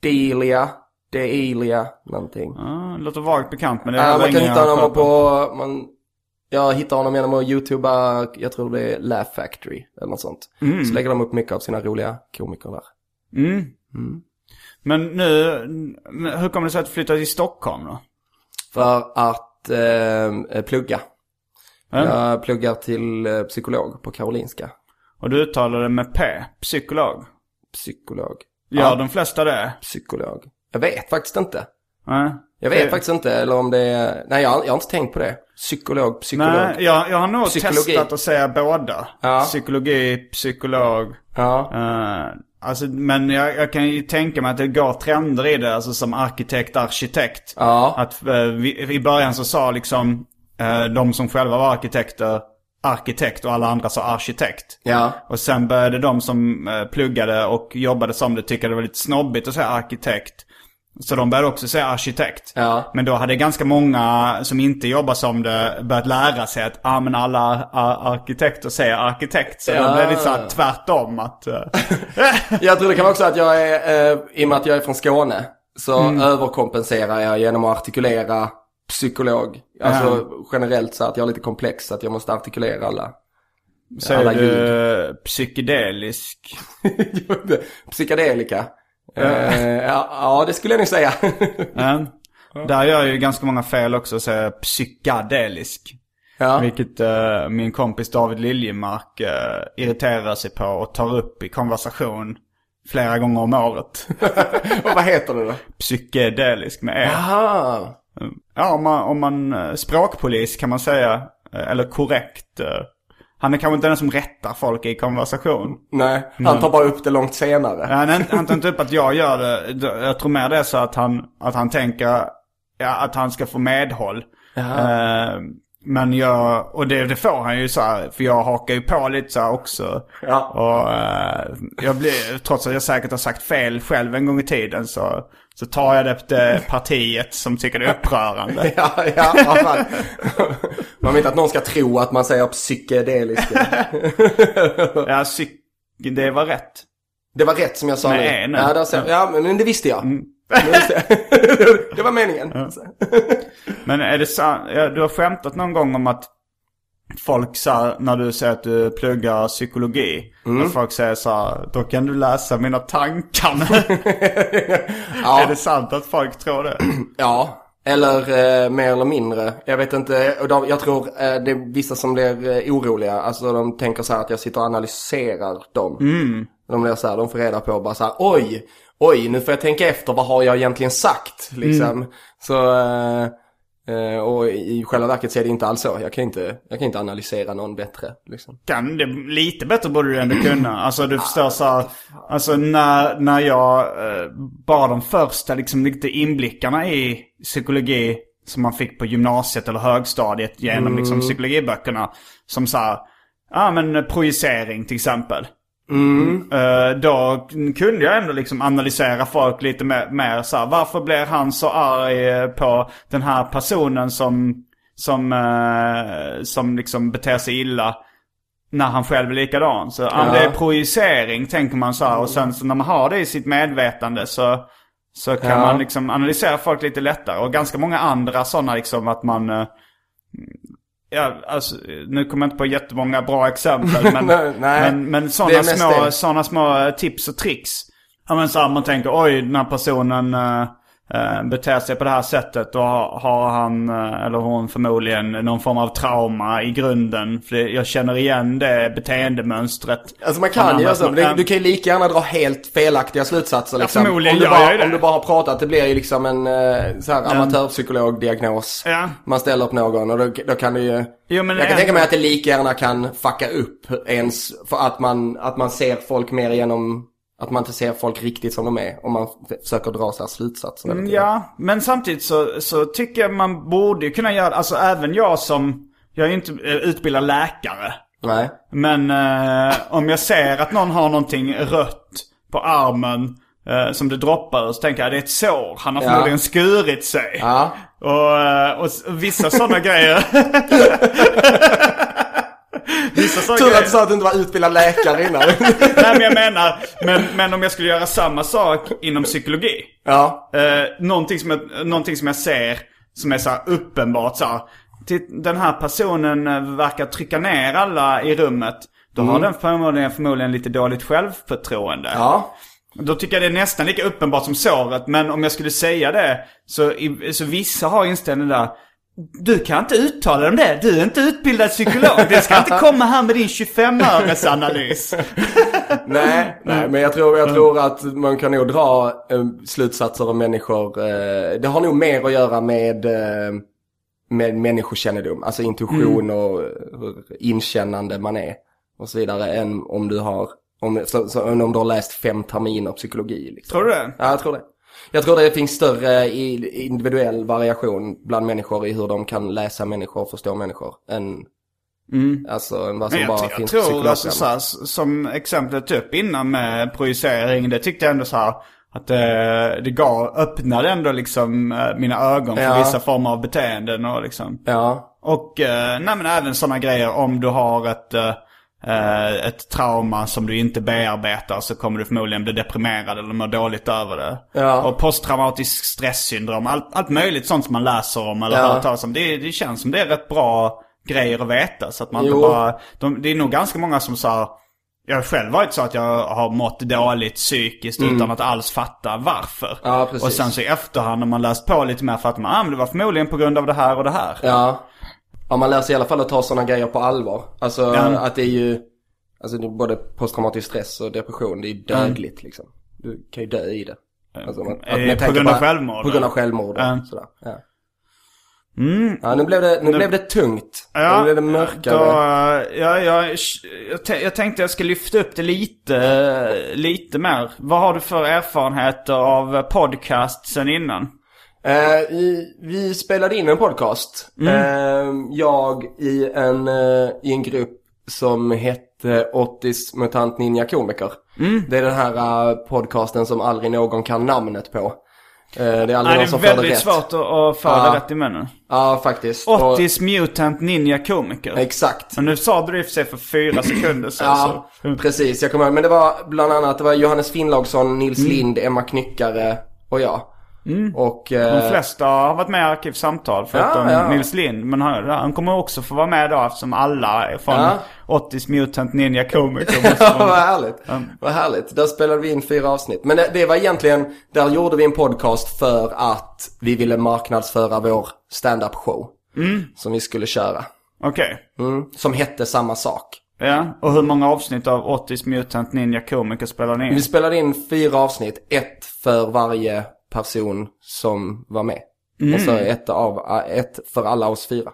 Delia, Delia, någonting. Ja, låter vagt bekant men det är väl man kan hitta honom på, man, jag hittar honom genom att youtuba, jag tror det är Laugh Factory eller något sånt. Så lägger de upp mycket av sina roliga komiker där. Men nu, hur kommer det sig att du flyttade till Stockholm då? För att eh, plugga. Ja. Jag pluggar till eh, psykolog på Karolinska. Och du uttalar det med P, psykolog. Psykolog. Gör Ja. de flesta det? Psykolog. Jag vet faktiskt inte. Nej. Jag vet Det- faktiskt inte, eller om det är... Nej, jag, har- jag har inte tänkt på det. Psykolog, psykolog. Nej, jag, jag har nog Psykologi. testat att säga båda. Ja. Psykologi, psykolog. Ja. Eh, alltså, men jag, jag kan ju tänka mig att det går trender i det, alltså som arkitekt, arkitekt. Ja. Att eh, vi, i början så sa liksom de som själva var arkitekter arkitekt och alla andra sa arkitekt. Ja. Och sen började de som eh, pluggade och jobbade som det tycka det var lite snobbigt att säga arkitekt. Så de började också säga arkitekt. Ja. Men då hade ganska många som inte jobbar som det börjat lära sig att ah, men alla ar- arkitekter säger arkitekt. Så Ja. de blev lite så här tvärtom att... eh, Jag tror det kan vara också att jag är, eh, i och med att jag är från Skåne, så Mm. överkompenserar jag genom att artikulera psykolog. Alltså generellt så att jag är lite komplex, så att jag måste artikulera alla. Säger Alla du psykedelisk? Psykedelika. Eh, ja, ja, det skulle jag nog säga. Ja. Där gör jag ju ganska många fel också, säger psykadelisk. ja. Vilket eh, min kompis David Liljemark eh, irriterar sig på och tar upp i konversation flera gånger om året. Och vad heter det då? Psykedelisk med E. Aha. Ja, om man, om man eh, språkpolis kan man säga. eh, Eller korrekt. eh, han är kanske inte den som rättar folk i konversation. Nej, han tar bara upp det långt senare. Han, han tar inte upp att jag gör det. Jag tror mer det är så att han, att han tänker ja, att han ska få medhåll. Eh, men jag, och det, det får han ju så här, för jag hakar ju på lite så här också. Ja. Och eh, jag blir, trots att jag säkert har sagt fel själv en gång i tiden så, så tar jag det till partiet som tycker det är upprörande. Ja, ja, ja. Man vill inte att någon ska tro att man säger psykedeliska. ja, psyk, det var rätt. Det var rätt som jag sa Med nu. Nu. Ja, ser, ja, men det visste jag. Mm. Det visste jag. det var meningen. Men är det sant? Ja, du har skämtat någon gång om att folk sa när du säger att du pluggar psykologi. Mm. Att folk säger så här, då kan du läsa mina tankar. Ja. Är det sant att folk tror det? Ja, eller eh, mer eller mindre. Jag vet inte, jag tror eh, det är vissa som blir eh, oroliga. Alltså de tänker så här att jag sitter och analyserar dem. De blir så här, de får reda på bara så här, oj, oj, nu får jag tänka efter, vad har jag egentligen sagt? Liksom. Så, eh, eh, och i själva verket så är det inte alls så. Jag kan inte, jag kan inte analysera någon bättre. Liksom. Kan det, lite bättre borde du ändå kunna. Alltså du förstår så här, Alltså när, när jag eh, bad de första liksom lite inblickarna i psykologi som man fick på gymnasiet eller högstadiet genom liksom psykologiböckerna. Som så här, ja men projicering till exempel. Eh, då kunde jag ändå liksom analysera folk lite mer, mer så här, Varför blir han så arg eh, på den här personen som, som, eh, som liksom beter sig illa? När han själv är likadan. Så ja. det är projicering tänker man så här. Och sen så när man har det i sitt medvetande så, så kan Ja. man liksom analysera folk lite lättare. Och ganska många andra sådana liksom att man... Ja, alltså, nu kommer jag inte på jättemånga bra exempel. Men, Nej, men, men sådana små, såna små eh, tips och tricks. Ja men så här, man tänker oj den här personen eh, beter sig på det här sättet. Då har, han eh, eller hon förmodligen någon form av trauma i grunden. För jag känner igen det beteendemönstret. Alltså man kan ju andra göra så. som- Du, du kan ju lika gärna dra helt felaktiga slutsatser liksom. förmodligen om, du gör jag bara, det. om du bara har pratat, det blir ju liksom en eh, så här amatörpsykologdiagnos. Ja. Man ställer upp någon och då, då kan det ju... Jo, jag kan ändå- tänka mig att det lika gärna kan fucka upp ens för att man, att man ser folk mer genom... Att man inte ser folk riktigt som de är. Om man försöker dra så här slutsatser. tiden. Ja, men samtidigt så, så tycker jag man borde kunna göra Alltså även jag som, jag är ju inte eh, utbildad läkare. Nej. Men eh, om jag ser att någon har någonting rött på armen eh, som det droppar så tänker jag det är ett sår. Han har Ja. förmodligen skurit sig. Ja. Och, eh, och s- vissa sådana grejer. Vissa Tur att du sa att du inte var utbildad läkare innan. Nej men jag menar, men, men om jag skulle göra samma sak inom psykologi. ja. Eh, någonting, som jag, någonting som jag ser som är så här uppenbart så här, Den här personen eh, verkar trycka ner alla i rummet. Då har den förmodligen, förmodligen lite dåligt självförtroende. Ja. Då tycker jag det är nästan lika uppenbart som såret. Men om jag skulle säga det så, så vissa har inställningen där. Du kan inte uttala dig om det. Du är inte utbildad psykolog. Du ska inte komma här med din 25-öresanalys. Nej, nej, men jag tror, jag tror att man kan nog dra eh, slutsatser om människor. Eh, det har nog mer att göra med, eh, med människokännedom. Alltså intuition och hur inkännande man är. Och så vidare. Än om du har, om, så, så, om du har läst fem terminer psykologi. Liksom. Tror du det? Ja, jag tror det. Jag tror det finns större i- individuell variation bland människor i hur de kan läsa människor och förstå människor. Än, alltså, än vad som Mm. Jag, bara jag finns tror, psykologer. alltså, så här, som exemplet upp innan med projicering, det tyckte jag ändå så här att det, det gav, öppnade ändå liksom eh, mina ögon för Ja. vissa former av beteenden och liksom. Ja, Och eh, nej, men även sådana grejer om du har ett, eh, ett trauma som du inte bearbetar så kommer du förmodligen bli deprimerad eller må dåligt över det. Ja. Och posttraumatisk stresssyndrom, allt, allt möjligt sånt som man läser om eller Ja. hör talas om. Det, det känns som det är rätt bra grejer att veta. Så att man Jo. inte bara, de, det är nog ganska många som sa jag har själv varit så att jag har mått dåligt psykiskt utan att alls fatta varför. Mm. Ja, och sen så i efterhand när man läst på lite mer fattar man ah, men det var förmodligen på grund av det här och det här. Ja. Ja, man lär sig i alla fall att ta sådana grejer på allvar. Alltså Ja. att det är ju, alltså det är både posttraumatisk stress och depression, det är ju dödligt liksom. Du kan ju dö i det. Alltså, med på grund av självmord, På grund av självmord, Ja. sådär. Ja. Ja, nu blev det, nu blev det tungt. nu blev det mörkare. Då, eh, ja, jag, jag, jag tänkte jag ska lyfta upp det lite, lite mer. Vad har du för erfarenheter av podcast sen innan? Eh, vi, vi spelade in en podcast. Eh, jag i en, eh, i en grupp som hette Ottis Mutant Ninja Komiker. Det är den här eh, podcasten som aldrig någon kan namnet på. Eh, det är Nej, det är väldigt svårt att, få Ja. det rätt i munnen. Ja, faktiskt. Och- Ottis Mutant Ninja Komiker. Exakt. Men nu sa du det i och för sig för fyra sekunder sedan. Ja, så. precis. Jag kommer ihåg. Men det var bland annat det var Johannes Finnlaugsson, Nils Mm. Lind, Emma Knyckare och jag. Och... De Eh, flesta har varit med i Arkivsamtal förutom Ja, ja. Nils Lind. Men han, han kommer också få vara med då eftersom alla är från Ja. Ottis Mutant Ninja Ja, vad härligt. Vad härligt. Där spelade vi in fyra avsnitt. Men det, det var egentligen, där gjorde vi en podcast för att vi ville marknadsföra vår stand-up show. Som vi skulle köra. Okej. Mm. Som hette samma sak. Ja, och hur många avsnitt av Ottis Mutant Ninja Komiker spelar ni in? Vi spelade in fyra avsnitt, ett för varje person som var med. Och så ett, av, ett för alla oss fyra.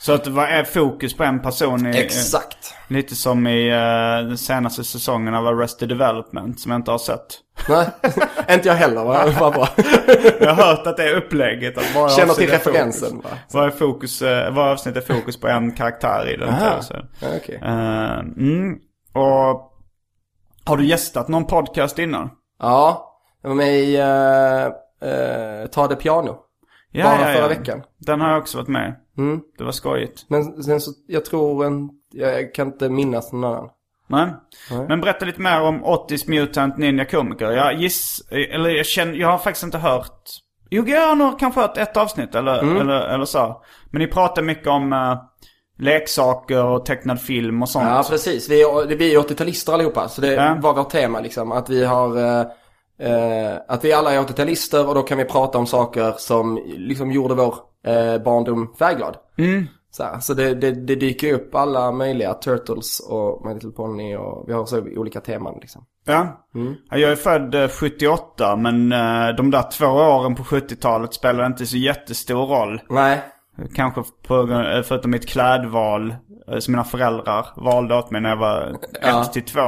Så att vad är fokus på en person i... Exakt. Lite som i eh, den senaste säsongen av Arrested Development som jag inte har sett. Nej, inte jag heller. Vad vad bra. Jag har hört att det är upplägget. Att bara Känner till är fokus. referensen. va? Vad är fokus, eh, vad avsnitt är fokus på en karaktär i den tv-serien. Ja, okej. Eh, mm. Och har du gästat någon podcast innan? Ja, jag var med i uh, uh, Ta det piano. Ja, Bara förra veckan. Den har jag också varit med Mm. Det var skojigt. Men sen så, jag tror en, jag kan inte minnas någon annan. Men, Nej. men berätta lite mer om Ottis Mutant Ninja Komiker. Jag giss, eller jag känner, jag har faktiskt inte hört. Jo, jag har nog kanske hört ett avsnitt eller, Mm. eller, eller så. Men ni pratar mycket om eh, leksaker och tecknad film och sånt. Ja, precis. Vi är, vi är 80-talister allihopa. Så det Ja. var vårt tema liksom. Att vi har, eh, eh, att vi alla är 80-talister och då kan vi prata om saker som liksom gjorde vår eh, barndom färgglad. Mm. Så, här, så det, det, det dyker upp alla möjliga, Turtles och My Little Pony och vi har så olika teman liksom. Ja. Mm. Ja, Jag är född eh, 78 men eh, de där två åren på 70-talet spelar inte så jättestor roll. Nej, Kanske på, eh, förutom mitt klädval eh, som mina föräldrar valde åt mig när jag var Ja. 1 till 2.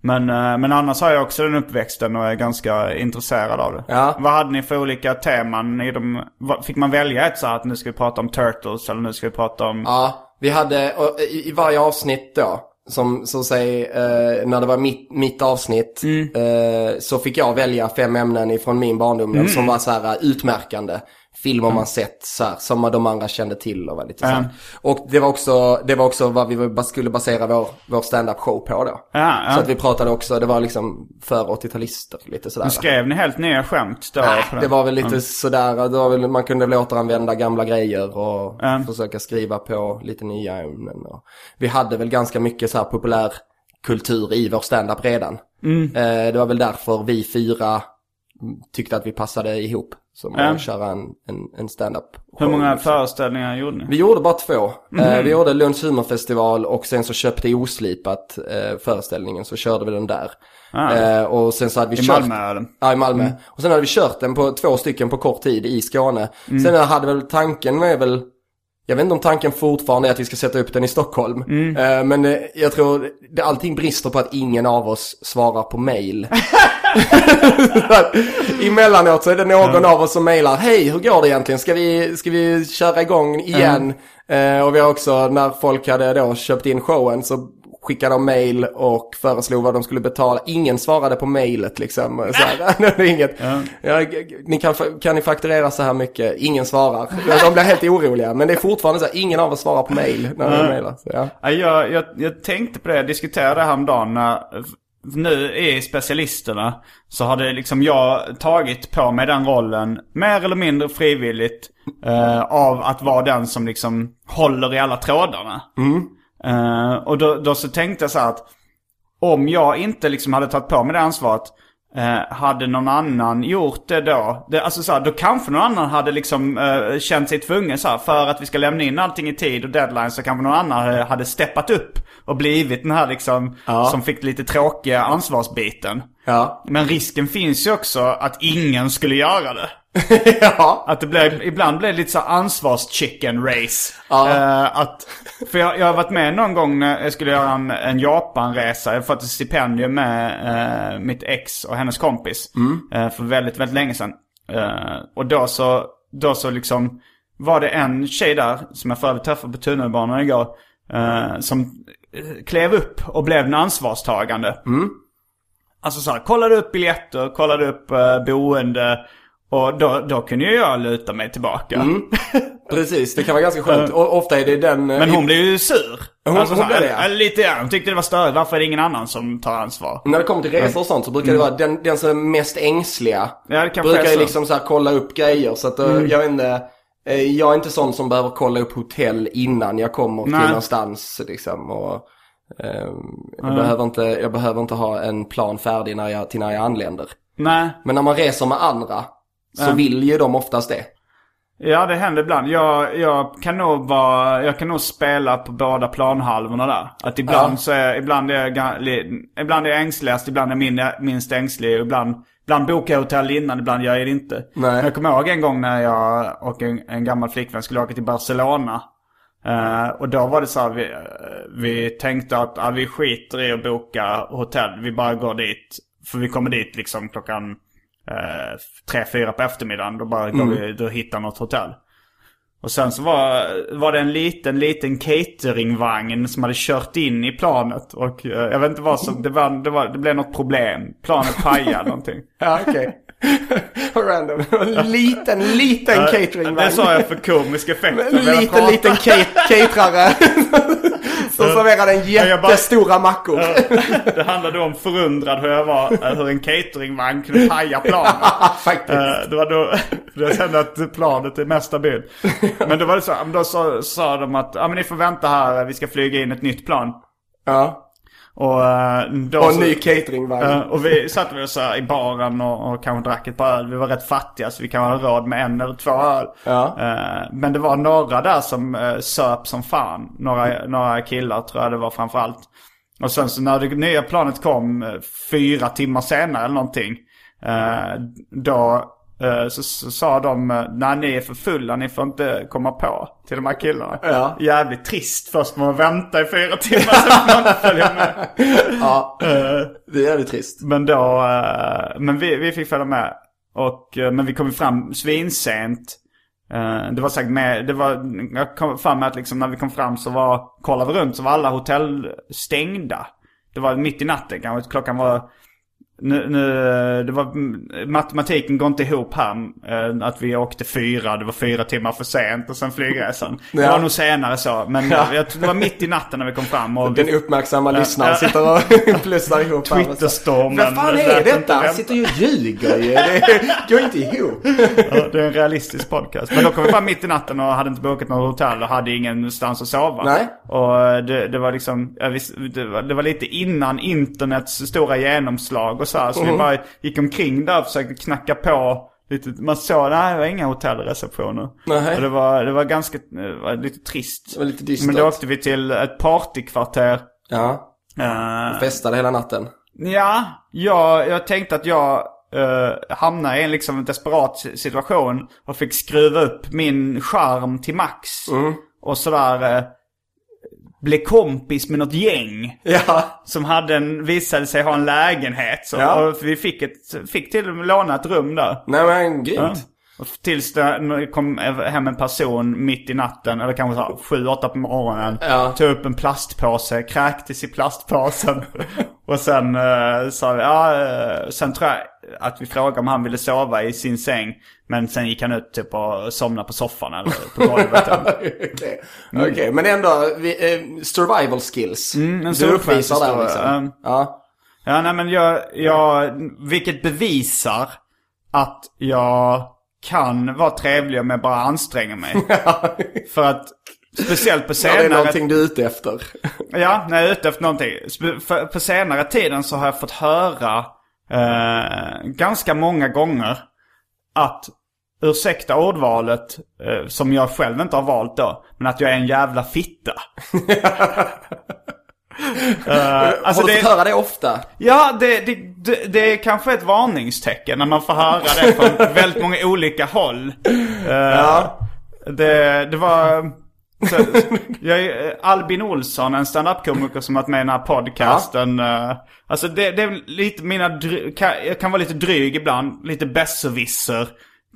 Men, eh, men annars har jag också den uppväxten och är ganska intresserad av det. Ja. Vad hade ni för olika teman? I de, fick man välja ett så här att nu ska vi prata om Turtles eller nu ska vi prata om... Ja, vi hade i, varje avsnitt då, som, som säg, eh, när det var mitt, mitt avsnitt, eh, så fick jag välja fem ämnen ifrån min barndom som var så här utmärkande. Filmer man sett så här, som de andra kände till och var lite så. Mm. Och det var också, det var också vad vi skulle basera vår, vår stand-up show på då. Ja, ja. Så att vi pratade också, det var liksom för 80-talister lite sådär. Skrev ni helt nya skämt då? Nej, det var väl lite sådär, det var väl, man kunde väl återanvända gamla grejer och Mm. försöka skriva på lite nya ämnen. Och vi hade väl ganska mycket så här populär kultur i vår stand-up redan. Mm. Eh, det var väl därför vi fyra tyckte att vi passade ihop. Som Ja. att köra en, en, en stand-up. Hur många liksom. föreställningar gjorde ni? Vi gjorde bara två. Mhm. Eh, vi gjorde Lunds humorfestival och sen så köpte Oslipat eh, föreställningen så körde vi den där. Ah. Eh, och sen så hade vi I kört... Malmö eller? Ja, i Malmö. Och sen hade vi kört den på två stycken på kort tid i Skåne. Mm. Sen hade väl tanken är väl, jag vet inte om tanken fortfarande är att vi ska sätta upp den i Stockholm. Mm. Eh, men eh, jag tror, det, allting brister på att ingen av oss svarar på mail. Emellanåt så är det någon av oss som mailar, hej hur går det egentligen? Ska vi, ska vi köra igång igen? Eh, och vi har också, när folk hade då köpt in showen så skickade de mail och föreslog vad de skulle betala. Ingen svarade på mailet liksom. Så här, inget. Ja, g- g- ni kan, kan ni fakturera så här mycket? Ingen svarar. De blir helt oroliga. Men det är fortfarande så här, ingen av oss svarar på mail när de mailar. Så, ja. Ja, jag, jag, jag tänkte på det, jag diskuterade det häromdagen nu i specialisterna så har det liksom jag tagit på mig den rollen mer eller mindre frivilligt eh, av att vara den som liksom håller i alla trådarna. Eh, och då, då så tänkte jag så här att om jag inte liksom hade tagit på mig det ansvaret eh, hade någon annan gjort det då? Det, alltså så här, då kanske någon annan hade liksom eh, känt sig tvungen så här, för att vi ska lämna in allting i tid och deadline så kanske någon annan eh, hade steppat upp och blivit den här liksom som fick lite tråkiga ansvarsbiten. Ja. Men risken finns ju också att ingen skulle göra det. ja. Att det blir, ibland blir det lite så ansvars-chicken race. Ja. Eh, att, för jag, jag har varit med någon gång när jag skulle göra en, en Japanresa. Jag har fått ett stipendium med eh, mitt ex och hennes kompis. Eh, för väldigt, väldigt länge sedan. Och då så, då så liksom var det en tjej där, som jag för övrigt träffade på tunnelbanan igår. Som klev upp och blev en ansvarstagande. Alltså så här, kollade upp biljetter, kollade upp boende. Och då, då kunde ju jag luta mig tillbaka. Precis, det kan vara ganska skönt. Och ofta är det den... eh, Men hon blev ju sur. Hon- alltså, hon blev det, eller Lite grann. Hon tyckte det var störigt. Varför är det ingen annan som tar ansvar? När det kommer till resor och sånt så brukar det vara den, den som är mest ängsliga. Ja, det brukar ju liksom så här kolla upp grejer. Så att eh, jag vet inte. eh, Jag är inte sån som behöver kolla upp hotell innan jag kommer Nej. till någonstans liksom. Och, eh, jag, behöver inte, jag behöver inte ha en plan färdig när jag, till när jag anländer. Nej. Men när man reser med andra så vill ju de oftast det. Ja, det händer ibland. Jag, jag kan nog vara, jag kan nog spela på båda planhalvorna där. Att ibland Ja. så är, ibland är jag, ibland är jag ängsligast, ibland är jag min, minst ängslig. Ibland, ibland bokar jag hotell innan, ibland gör jag det inte. Nej. Men jag kommer ihåg en gång när jag och en, en gammal flickvän skulle åka till Barcelona. Eh, och då var det så här, vi, vi tänkte att ah, vi skiter i att boka hotell. Vi bara går dit. För vi kommer dit liksom klockan tre, fyra på eftermiddagen. Då bara går vi, då hittar något hotell. Och sen så var, var det en liten, liten cateringvagn som hade kört in i planet. Och eh, jag vet inte vad som, det, var, det, var, det blev något problem. Planet pajade någonting. Ja, okej. Random. En liten, liten cateringvagn. Det sa jag för komisk effekt. En liten, liten ca- caterare. Som serverade en jättestora mackor. Det handlade om förundrad hur jag var, eh, hur en cateringvagn kunde paja planet. Faktiskt. Eh, Det var då, jag kände att planet är mest stabilt. Men då var det så, då sa, sa de att, ja men ni får vänta här, vi ska flyga in ett nytt plan. Ja. Och eh, då Och en så- ny cateringvagn. Och vi satt här i baren och, och kanske drack ett par öl. Vi var rätt fattiga så vi kan ha råd med en eller två öl. Ja. Eh, men det var några där som uh, söp som fan. Några, några killar tror jag det var framförallt. Och sen så när det nya planet kom eh, fyra timmar senare eller någonting. eh, då eh, så, så sa de, uh, nej ni är för fulla, ni får inte komma på. Till de här killarna. Ja. Jävligt trist först man vänta i fyra timmar så får man inte följa med. Ja. Eh, Det är jävligt trist. men då, eh, men vi, vi fick följa med. Och, eh, men vi kom fram svinsent. Eh, det var säkert med, det var, jag kom fram med att liksom när vi kom fram så var, kollade vi runt så var alla hotell stängda. Det var mitt i natten kanske, klockan var, nu, nu, det var, matematiken går inte ihop här. eh, Att vi åkte fyra, det var fyra timmar för sent och sen flygresan. Det Ja. var nog senare så, men Ja. jag, tror det var mitt i natten när vi kom fram. Och vi Den uppmärksamma lyssnaren ja. sitter och plussar ihop. Twitterstormen. Vad fan är detta? Han sitter ju och ljuger ju. Det går inte ihop. Ja, det är en realistisk podcast. Men då kom vi fram mitt i natten och hade inte bokat något hotell och hade ingenstans att sova. Nej. Och eh, det, det var liksom, jag visst, det, var, det var lite innan internets stora genomslag och så här. Så Mhm. vi bara gick omkring där och försökte knacka på. Lite, man såg, nej det var inga hotellreceptioner. Nej. Och det var, det var ganska, det var lite trist. Det var lite dystert. Men då åkte vi till ett partykvarter. Ja. Eh, Festade hela natten. Ja, jag, jag tänkte att jag uh, hamnade i en liksom desperat situation och fick skruva upp min charm till max. Och sådär uh, bli kompis med något gäng. Ja. Som hade en, visade sig ha en lägenhet. Så, Ja. Och vi fick, ett, fick till och med låna ett rum där. Nej men grymt. Ja. Tills det kom hem en person mitt i natten, eller kanske så sju, åtta på morgonen. Ja. Tog upp en plastpåse, kräktes i plastpåsen. och sen uh, sa vi, ja, eh, sen tror jag att vi frågade om han ville sova i sin säng. Men sen gick han ut typ och somnade på soffan eller på golvet. Okej, Okej, men ändå vi, eh, survival skills. Mm, en du uppvisar där liksom. um, Ja. Ja, nej men jag, jag, vilket bevisar att jag kan vara trevlig om jag bara anstränger mig. För att, speciellt på Ja, det är senare... någonting du är ute efter. Ja, när jag är ute efter någonting. För, på senare tiden så har jag fått höra eh, ganska många gånger att, ursäkta ordvalet, eh, som jag själv inte har valt då, men att jag är en jävla fitta. Uh, alltså Har du det, fått höra det ofta? Ja, det, det, det, det, är kanske ett varningstecken när man får höra det från väldigt många olika håll. Uh, ja. det, det var... Så, jag är Albin Olsson, en standup-komiker som varit med i den här podcasten. Ja. Uh, alltså det, det, är lite mina... Kan, jag kan vara lite dryg ibland, lite besserwisser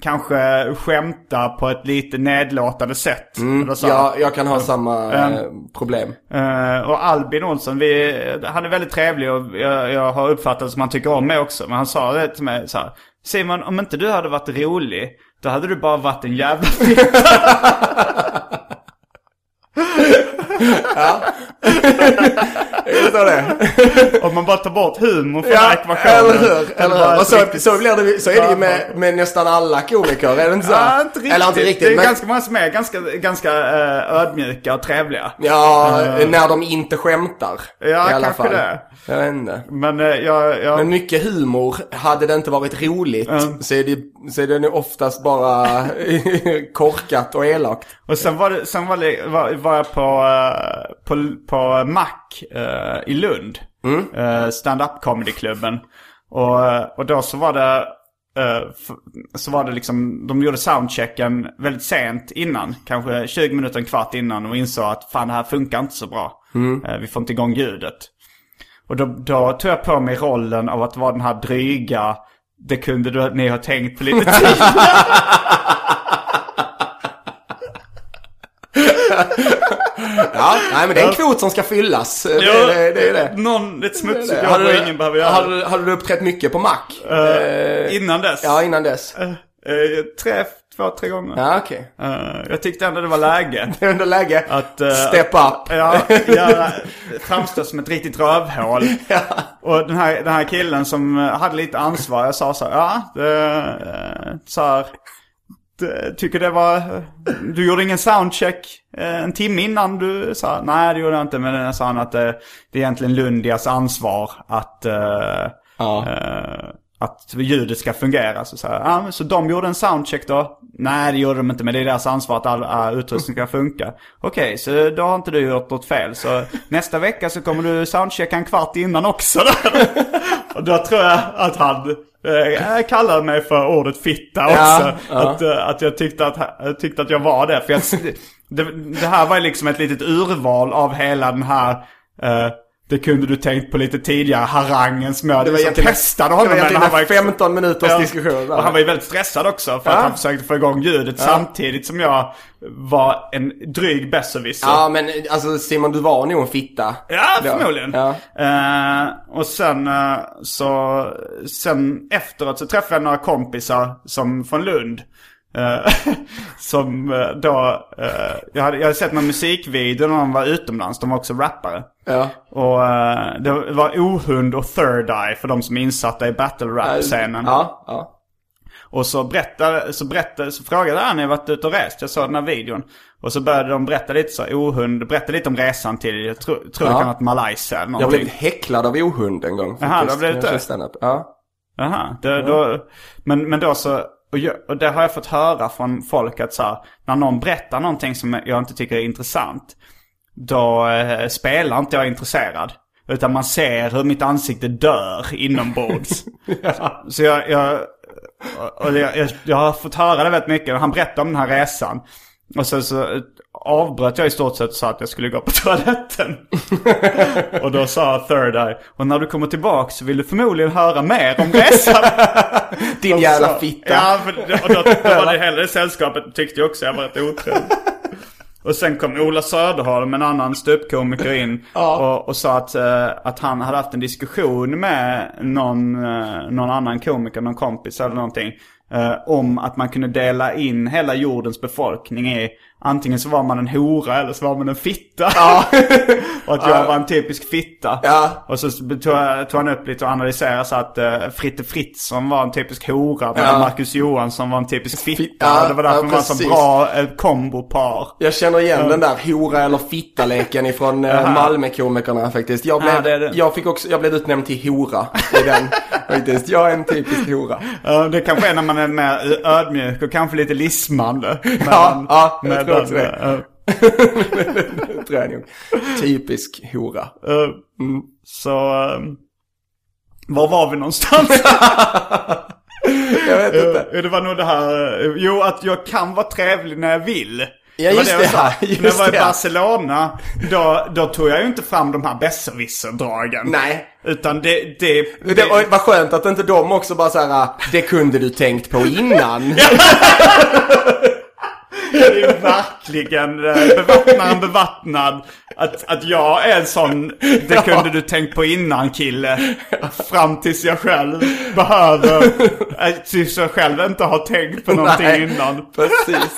kanske skämta på ett lite nedlåtande sätt. Mm, ja, jag kan ha samma um, problem. Uh, och Albin Olsson, vi, han är väldigt trevlig och jag, jag har uppfattat som han tycker om mig också. Men han sa det till mig så här. Simon, om inte du hade varit rolig, då hade du bara varit en jävla fitta. Ja. Just det. Om man bara tar bort humor från ja, ekvationen. Eller hur. Eller hur. Och så, så, blir det, så är det ju med, med nästan alla komiker. Är det inte så? Ja, inte riktigt. Eller inte riktigt. Det är men... ganska många som är ganska, ganska uh, ödmjuka och trevliga. Ja, uh, när de inte skämtar. Ja, kanske fall. det. Jag vet inte. Men, uh, jag, jag... men mycket humor, hade det inte varit roligt mm. så, är det, så är det oftast bara korkat och elakt. Och sen var, det, sen var, det, var, var jag på, på, på Mac uh, i Lund. Mm. Uh, Stand-up comedy-klubben. Och, och då så var det Uh, så var det liksom, de gjorde soundchecken väldigt sent innan. Kanske 20 minuter, en kvart innan och insåg att fan det här funkar inte så bra. Mm. Uh, vi får inte igång ljudet. Och då, då tog jag på mig rollen av att vara den här dryga, det kunde du, ni ha tänkt på lite tid. ja, nej men det är en kvot som ska fyllas. Ja, det, det, det är det. Någon, ett smutsigt jobb och ingen behöver göra har du, har du uppträtt mycket på Mac? Uh, uh, innan dess? Ja, innan dess. Uh, tre, två, tre gånger. Ja, okej. Okay. Uh, jag tyckte ändå det var läge. det är ändå läge. Att, uh, Step up. ja, göra, framstå som ett riktigt rövhål. ja. Och den här, den här killen som hade lite ansvar, jag sa så ja, det, så här, tycker det var... Du gjorde ingen soundcheck eh, en timme innan du sa nej det gjorde jag inte. Men jag sa han att det, det är egentligen Lundias ansvar att... Ja. att ljudet ska fungera. Så, så, här, ja, så de gjorde en soundcheck då? Nej det gjorde de inte men det är deras ansvar att all, all utrustning ska funka. Okej, okay, så då har inte du gjort något fel. Så nästa vecka så kommer du soundchecka en kvart innan också. Och då tror jag att han eh, kallade mig för ordet fitta också. Ja, ja. Att, eh, att jag tyckte att, jag tyckte att jag var det. För jag, det, det här var liksom ett litet urval av hela den här eh, det kunde du tänkt på lite tidigare, harangen som jag liksom testade honom. Det var egentligen han var 15 minuters ja, diskussion. Och han var ju väldigt stressad också för ja. att han försökte få igång ljudet ja. samtidigt som jag var en dryg besserwisser. Ja men alltså Simon du var nog en fitta. Ja då. förmodligen. Ja. Uh, och sen uh, så, sen efteråt så träffade jag några kompisar som från Lund. Uh, som då, jag, hade, jag hade sett någon musikvideo när de var utomlands, de var också rappare. Ja. Och det var Ohund och Third Eye för de som är insatta i battle rap-scenen. Ja, ja. Och så berättade, så berättade, så frågade han, jag varit ute och rest, jag såg den här videon. Och så började de berätta lite så, Ohund, berätta lite om resan till, jag tror, tror ja. det kan vara Malaysia eller någonting. Jag blev häcklad av Ohund en gång. Jaha, då blev det Ja. Jaha, det, då, men, men då så, och, jag, och det har jag fått höra från folk att så här, när någon berättar någonting som jag inte tycker är intressant. Då eh, spelar inte jag intresserad. Utan man ser hur mitt ansikte dör inombords. ja. Så jag, jag, och jag, jag, jag, har fått höra det väldigt mycket. Han berättade om den här resan. Och sen så avbröt jag i stort sett sa att jag skulle gå på toaletten. och då sa Third Eye, och när du kommer tillbaka så vill du förmodligen höra mer om resan. Din jävla fitta. Ja, för, och då, då var det hela det sällskapet tyckte jag också jag var rätt otrevlig. Och sen kom Ola Söderholm, en annan ståuppkomiker in ja. och, och, sa att, uh, att han hade haft en diskussion med någon, uh, någon annan komiker, någon kompis eller någonting. Eh, om att man kunde dela in hela jordens befolkning i Antingen så var man en hora eller så var man en fitta. Ja. och att jag ja. var en typisk fitta. Ja. Och så tog, tog han upp lite och analyserade så att uh, Fritte Fritzson var en typisk hora. Medan. Marcus Johansson var en typisk fitta. Ja, det var därför ja, man var så bra uh, kombopar. Jag känner igen den där hora eller fitta-leken ifrån uh, Malmö-komikerna faktiskt. Jag blev, det det. Jag fick också, jag blev utnämnd till hora i den. faktiskt. Jag är en typisk hora. Ja, det kanske är när man är mer ödmjuk och kanske lite lismande. ja, ja, jag tror också det. tror jag nog. Typisk hora. Eh, Så... eh, var var vi någonstans? Jag vet inte. Det var nog det här... Jo, att jag kan vara trevlig när jag vill. Ja, var just jag det, sa. ja, just när jag var i det. Barcelona, då, då tog jag ju inte fram de här besserwisser-dragen. Nej. Utan det... det, Det var, vad skönt att inte de också bara såhär, det kunde du tänkt på innan. Det är verkligen eh, bevattnaren bevattnad. Att, att jag är en sån, det kunde du tänkt på innan kille. Fram tills jag själv behöver, eh, tills jag själv inte har tänkt på någonting Nej, innan. Precis.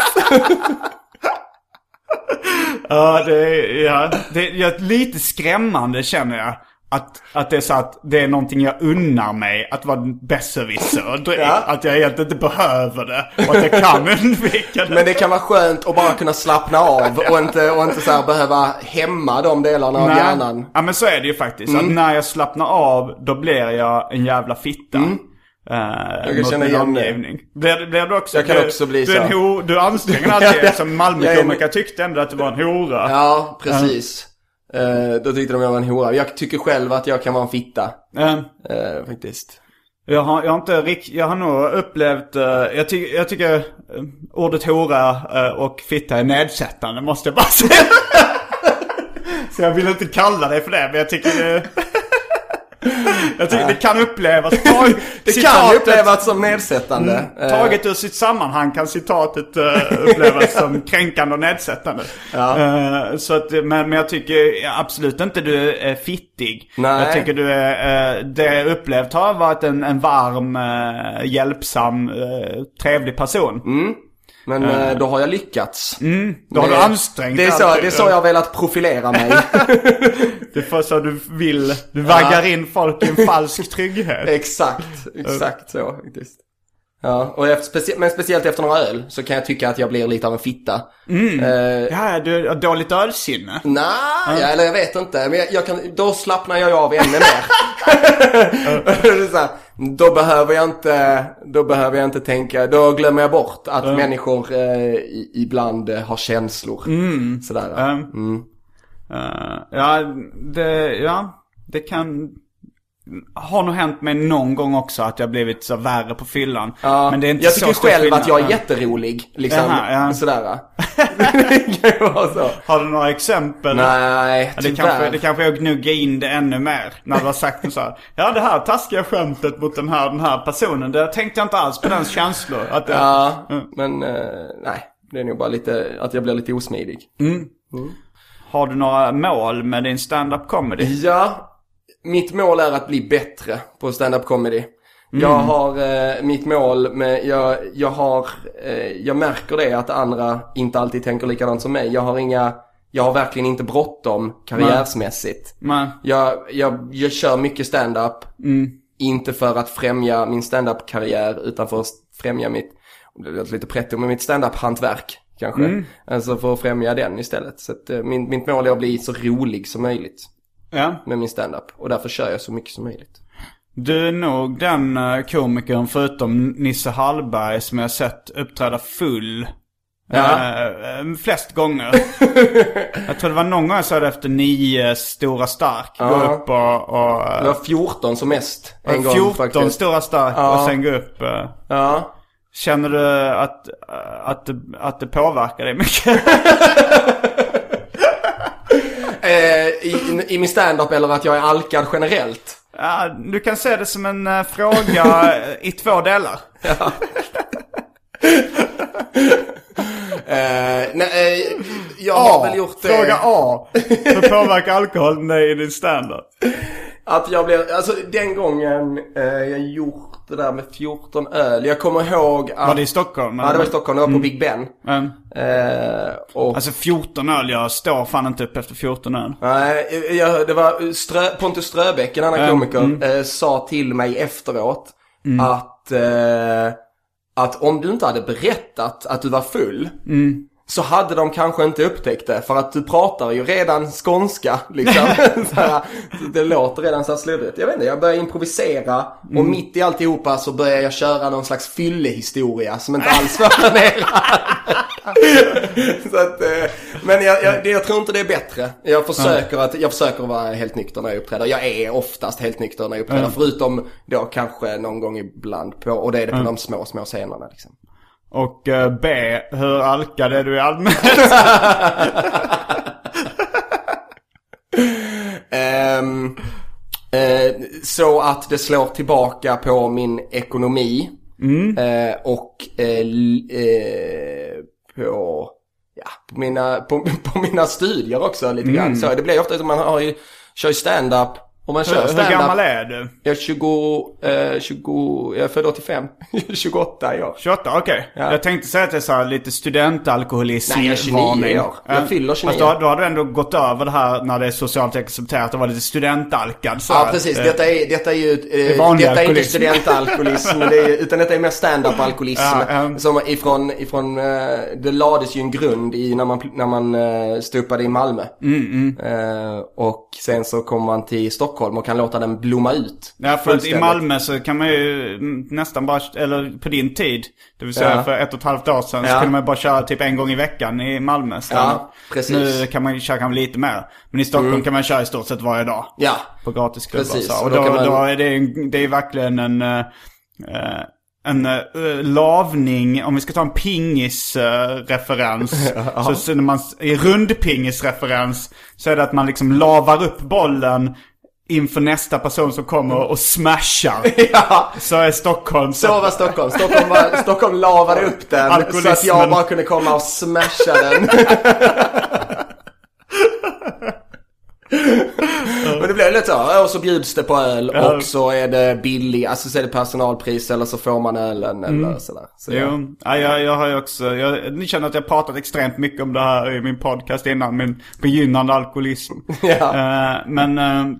Ja, det är, ja, det är lite skrämmande känner jag. Att, att det är så att det är någonting jag unnar mig att vara besserwisser. Ja. Att jag egentligen inte behöver det. Och att jag kan undvika det. Men det kan vara skönt att bara kunna slappna av och inte, och inte så behöva hämma de delarna av Nej. hjärnan. Ja men så är det ju faktiskt. Mm. Att när jag slappnar av, då blir jag en jävla fitta. Mm. kan känna igen det. omgivning. Blir, blir du också? Jag kan du, också bli du, är en så. ho, du anstränger alltid Ja, ja. Som Malmökomiker tyckte ändå att du var en hora. Ja, precis. Eh, då tyckte de jag var en hora. Jag tycker själv att jag kan vara en fitta. Eh, eh, faktiskt. Jag har, jag har inte rikt, jag har nog upplevt, eh, jag, ty, jag tycker eh, ordet hora eh, och fitta är nedsättande måste jag bara säga. Så jag vill inte kalla dig för det, men jag tycker det, jag tycker det kan upplevas. Tag, Det kan citatet- upplevas som nedsättande. Eh, Taget ur sitt sammanhang kan citatet uh, upplevas som kränkande och nedsättande. Ja. Eh, så att, men, men jag tycker absolut inte du är fittig. Nej. Jag tycker du är, det jag upplevt har varit en, en varm, hjälpsam, trevlig person. Men eh, då har jag lyckats. Mm. Då har Det- du ansträngt det är, så, alltid. det är så jag har velat profilera mig. Det är för så du vill, du vaggar in folk i en falsk trygghet. exakt, exakt så faktiskt. Ja, och efter, specie- men speciellt efter några öl så kan jag tycka att jag blir lite av en fitta. Mm. Eh, Ja, du har dåligt ölsinne. Nej, ja, eller jag vet inte. Men jag, jag kan, då slappnar jag av ännu mer. Här, då behöver jag inte, då behöver jag inte tänka, då glömmer jag bort att människor eh, i, ibland eh, har känslor. Sådär. Um, eh, ja, det, ja, det kan... Har nog hänt mig någon gång också att jag blivit så värre på fyllan. Ja, Men det är inte jag så tycker stor själv att jag är jätterolig. Liksom, Jaha, ja. sådär. det kan vara så. Har du några exempel? Nej, Ja, det, tyvärr. kanske, det kanske är att gnugga in det ännu mer. När du har sagt så här. Ja det här taskiga skämtet mot den här, den här personen. Det tänkte jag inte alls på dens känslor. Att det, Ja, Mm. men eh, nej. Det är nog bara lite, att jag blir lite osmidig. Har du några mål med din stand-up comedy? Ja, mitt mål är att bli bättre på stand-up comedy. Jag har, eh, mitt mål med, jag, jag har, eh, jag märker det att andra inte alltid tänker likadant som mig. Jag har inga, jag har verkligen inte bråttom karriärsmässigt. Men, Jag, jag, jag kör mycket stand-up. Inte för att främja min stand-up-karriär utan för att främja mitt, det låter lite pretto, men mitt stand-up-hantverk kanske. Alltså för att främja den istället. Så att, eh, min, mitt mål är att bli så rolig som möjligt ja. med min stand-up. Och därför kör jag så mycket som möjligt. Du är nog den eh, komikern förutom Nisse Hallberg som jag sett uppträda full. Ja. Eh, flest gånger. jag tror det var någon gång jag såg det efter nio stora stark. Gå Ja. upp och... och Det var 14 som mest en gång 14 faktiskt. stora stark Ja. och sen gå upp. Ja. Känner du att, att, att det påverkar dig mycket? Eh, i, I min stand-up eller att jag är alkad generellt. Ja, du kan se det som en eh, fråga i två delar. Eh, nej, eh, jag har väl gjort det. Fråga A. Hur påverkar alkohol dig i din standard? Att jag blev, alltså den gången eh, jag gjort det där med 14 öl. Jag kommer ihåg att... Var det i Stockholm? Ja, det var i Stockholm. Det var på Big Ben. Mm. Eh, och... Alltså 14 öl, jag står fan inte upp efter 14 öl. Nej, jag, det var Strö, Pontus Ströbeck, en annan Mm, komiker, eh, sa till mig efteråt att, eh, att om du inte hade berättat att du var full Mm. Så hade de kanske inte upptäckt det för att du pratar ju redan skånska liksom. här, det låter redan så här sluddrigt. Jag vet inte, jag börjar improvisera och Mm. mitt i alltihopa så börjar jag köra någon slags fyllehistoria som inte alls var planerad. så att, eh, Men jag, jag, jag tror inte det är bättre. Jag försöker, att, jag försöker vara helt nykter när jag uppträder. Jag är oftast helt nykter när jag uppträder. Förutom då kanske någon gång ibland på, och det är det på de små, små scenerna liksom. Och eh, B. Hur alkad är du i allmänhet? Ehm, eh, så att det slår tillbaka på min ekonomi. Eh, och eh, l- eh, på, ja, på, mina, på, på mina studier också lite grann. Så det blir ofta att man har ju, kör ju stand-up. Om man kör hur, hur gammal är du? Jag är 20, eh, 20, jag är född 85. 28 i år. 28, okej. Ja. Jag tänkte säga att det är så här lite studentalkoholism Nej, jag är 29 varning. år. Jag fyller 29. Fast då, då har du ändå gått över det här när det är socialt accepterat att vara lite studentalkad. Så Ja precis, Eh, detta är, detta är ju, eh, vanlig detta är inte alkoholism. studentalkoholism, det är, utan detta är mer stand-up-alkoholism. Ja, ja. Som ifrån, ifrån eh, det lades ju en grund i när man, när man uh, stupade i Malmö. Mm, Eh, och sen så kommer man till Stockholm och kan låta den blomma ut. Ja, för att i. Malmö så kan man ju mm, nästan bara, eller på din tid, det vill säga Ja. för ett och ett halvt år sedan, så Ja. kunde man bara köra typ en gång i veckan i Malmö. Ja, precis. Mm. Nu kan man ju köra kanske lite mer. Men i Stockholm kan man köra i stort sett varje dag. Ja, På gratisklubbar och Precis, så. Och och då, då då, man- är det, en- det är verkligen en, eh, eh, en eh, lavning, om vi ska ta en pingis-referens. så, så när man, i rundpingis-referens så är det att man liksom lavar upp bollen inför nästa person som kommer och smashar. ja. Så är Stockholm så. Var Stockholm. Stockholm, var, Stockholm lavade upp den så att Alkoholismen. jag bara kunde komma och smasha den. Men det blev lite så, ja, och så bjuds det på öl Ja. och så är det billig, alltså så är det personalpris eller så får man ölen eller sådär. Så, ja. Jo, ja, jag, jag har ju också, jag, ni känner att jag pratat extremt mycket om det här i min podcast innan, min begynnande alkoholism. Ja. Eh, men eh,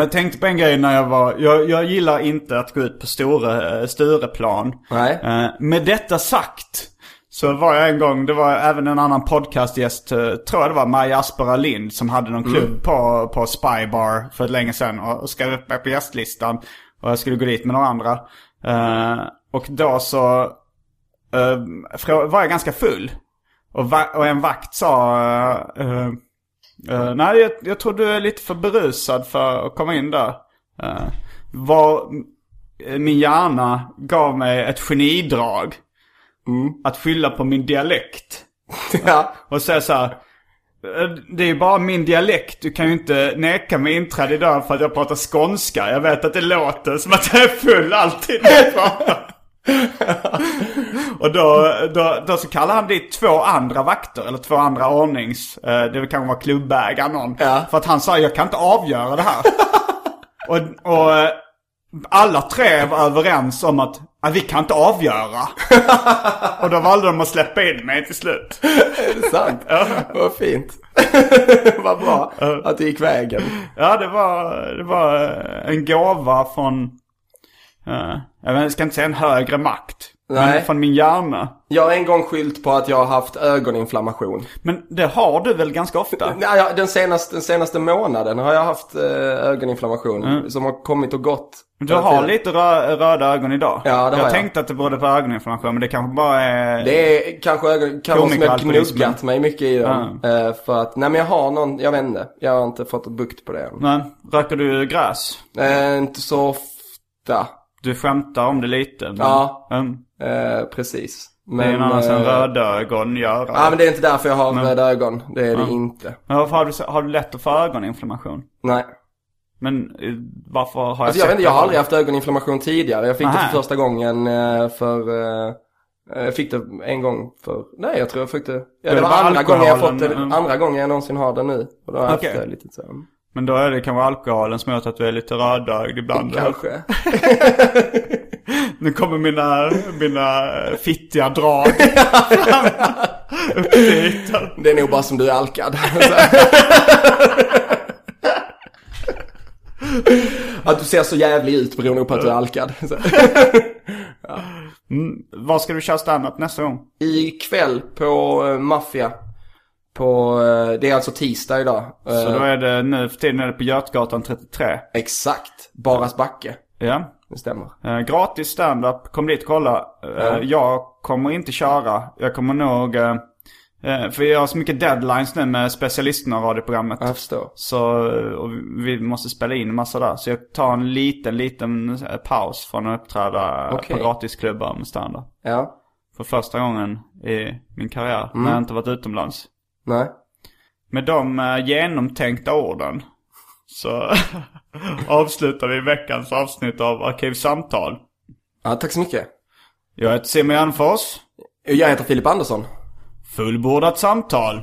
jag tänkte på en grej när jag var, jag, jag gillar inte att gå ut på Sture, uh, Stureplan. Nej. Eh, med detta sagt så var jag en gång, det var även en annan podcastgäst, eh, tror jag det var Maja Aspera Lind som hade någon klubb på, på Spybar för ett länge sedan och, skrev upp mig på gästlistan. Och jag skulle gå dit med några andra. Eh, och då så eh, frå- var jag ganska full. Och, va- och en vakt sa, eh, eh, nej jag, jag tror du är lite för berusad för att komma in där. Uh, var, min hjärna gav mig ett genidrag. Att skylla på min dialekt. ja. Och säga så här. "Eh, Det är ju bara min dialekt. Du kan ju inte neka mig inträde i dörren för att jag pratar skånska. Jag vet att det låter som att jag är full alltid när jag pratar. och då, då, då så kallar han dit två andra vakter, eller två andra ordnings. eh, Det kanske var klubbägaren någon. Ja. För att han sa, jag kan inte avgöra det här. och, och eh, alla tre var överens om att, att vi kan inte avgöra. och då valde de att släppa in mig till slut. Är det sant? Vad fint. Vad bra att det gick vägen. Ja, det var, det var en gåva från, jag jag ska inte säga en högre makt. Nej. Men från min hjärna. Jag har en gång skyllt på att jag har haft ögoninflammation. Men det har du väl ganska ofta? Nej, ja, den, senaste, den senaste månaden har jag haft eh, ögoninflammation som har kommit och gått. Du har lite rö röda ögon idag. Ja, det har jag. jag. tänkte att det berodde på ögoninflammation, men det kanske bara är... Det är kanske ögon, kan vara som jag gnuggat mig mycket i dem. Eh, för att, nej men jag har någon, jag vet inte. Jag har inte fått bukt på det än. Men, röker du gräs? Eh, inte så ofta. Du skämtar om det lite. Men, Ja. Mm. Eh, precis. det är en annan som eh, rödögon gör. Ja men det är inte därför jag har röda ögon. Det är det inte. Men varför har du, har du lätt att få ögoninflammation? Nej. Men eh, varför har jag Alltså jag vet inte, jag har det? aldrig haft ögoninflammation tidigare. Jag fick det Nähä. för första gången eh, för... Jag fick det en gång för... Nej jag tror jag fick det... Ja, Det det var var andra gången jag fått det. Andra gången jag någonsin har det nu. Och då har jag Okej. haft det lite så. Men då är det kanske alkoholen som gjort att du är lite rödögd ibland. Kanske. Nu kommer mina, mina fittiga drag. Det är nog bara som du är alkad. Att du ser så jävlig ut beror nog på att du är alkad. Så. Var ska du köra standup nästa gång? Ikväll på uh, Mafia. På, eh, det är alltså tisdag idag. Eh, Så då är det nu för tiden är det på Götgatan 33. Exakt. Baras backe. Ja. Det stämmer. Eh, gratis standup. Kom dit och kolla. Eh, Jag kommer inte köra. Jag kommer nog... eh, Eh, För vi har så mycket deadlines nu med specialisterna och radioprogrammet. Jag förstår. Så och vi måste spela in en massa där. Så jag tar en liten, liten eh, paus från att uppträda Okej. på gratisklubbar med standard. Ja. För första gången i min karriär. När jag inte varit utomlands. Nej. Med de eh, genomtänkta orden så avslutar vi veckans avsnitt av Arkivsamtal. Ja, tack så mycket. Jag heter Simon Gärdenfors. Jag heter Filip Andersson. Fullbordat samtal.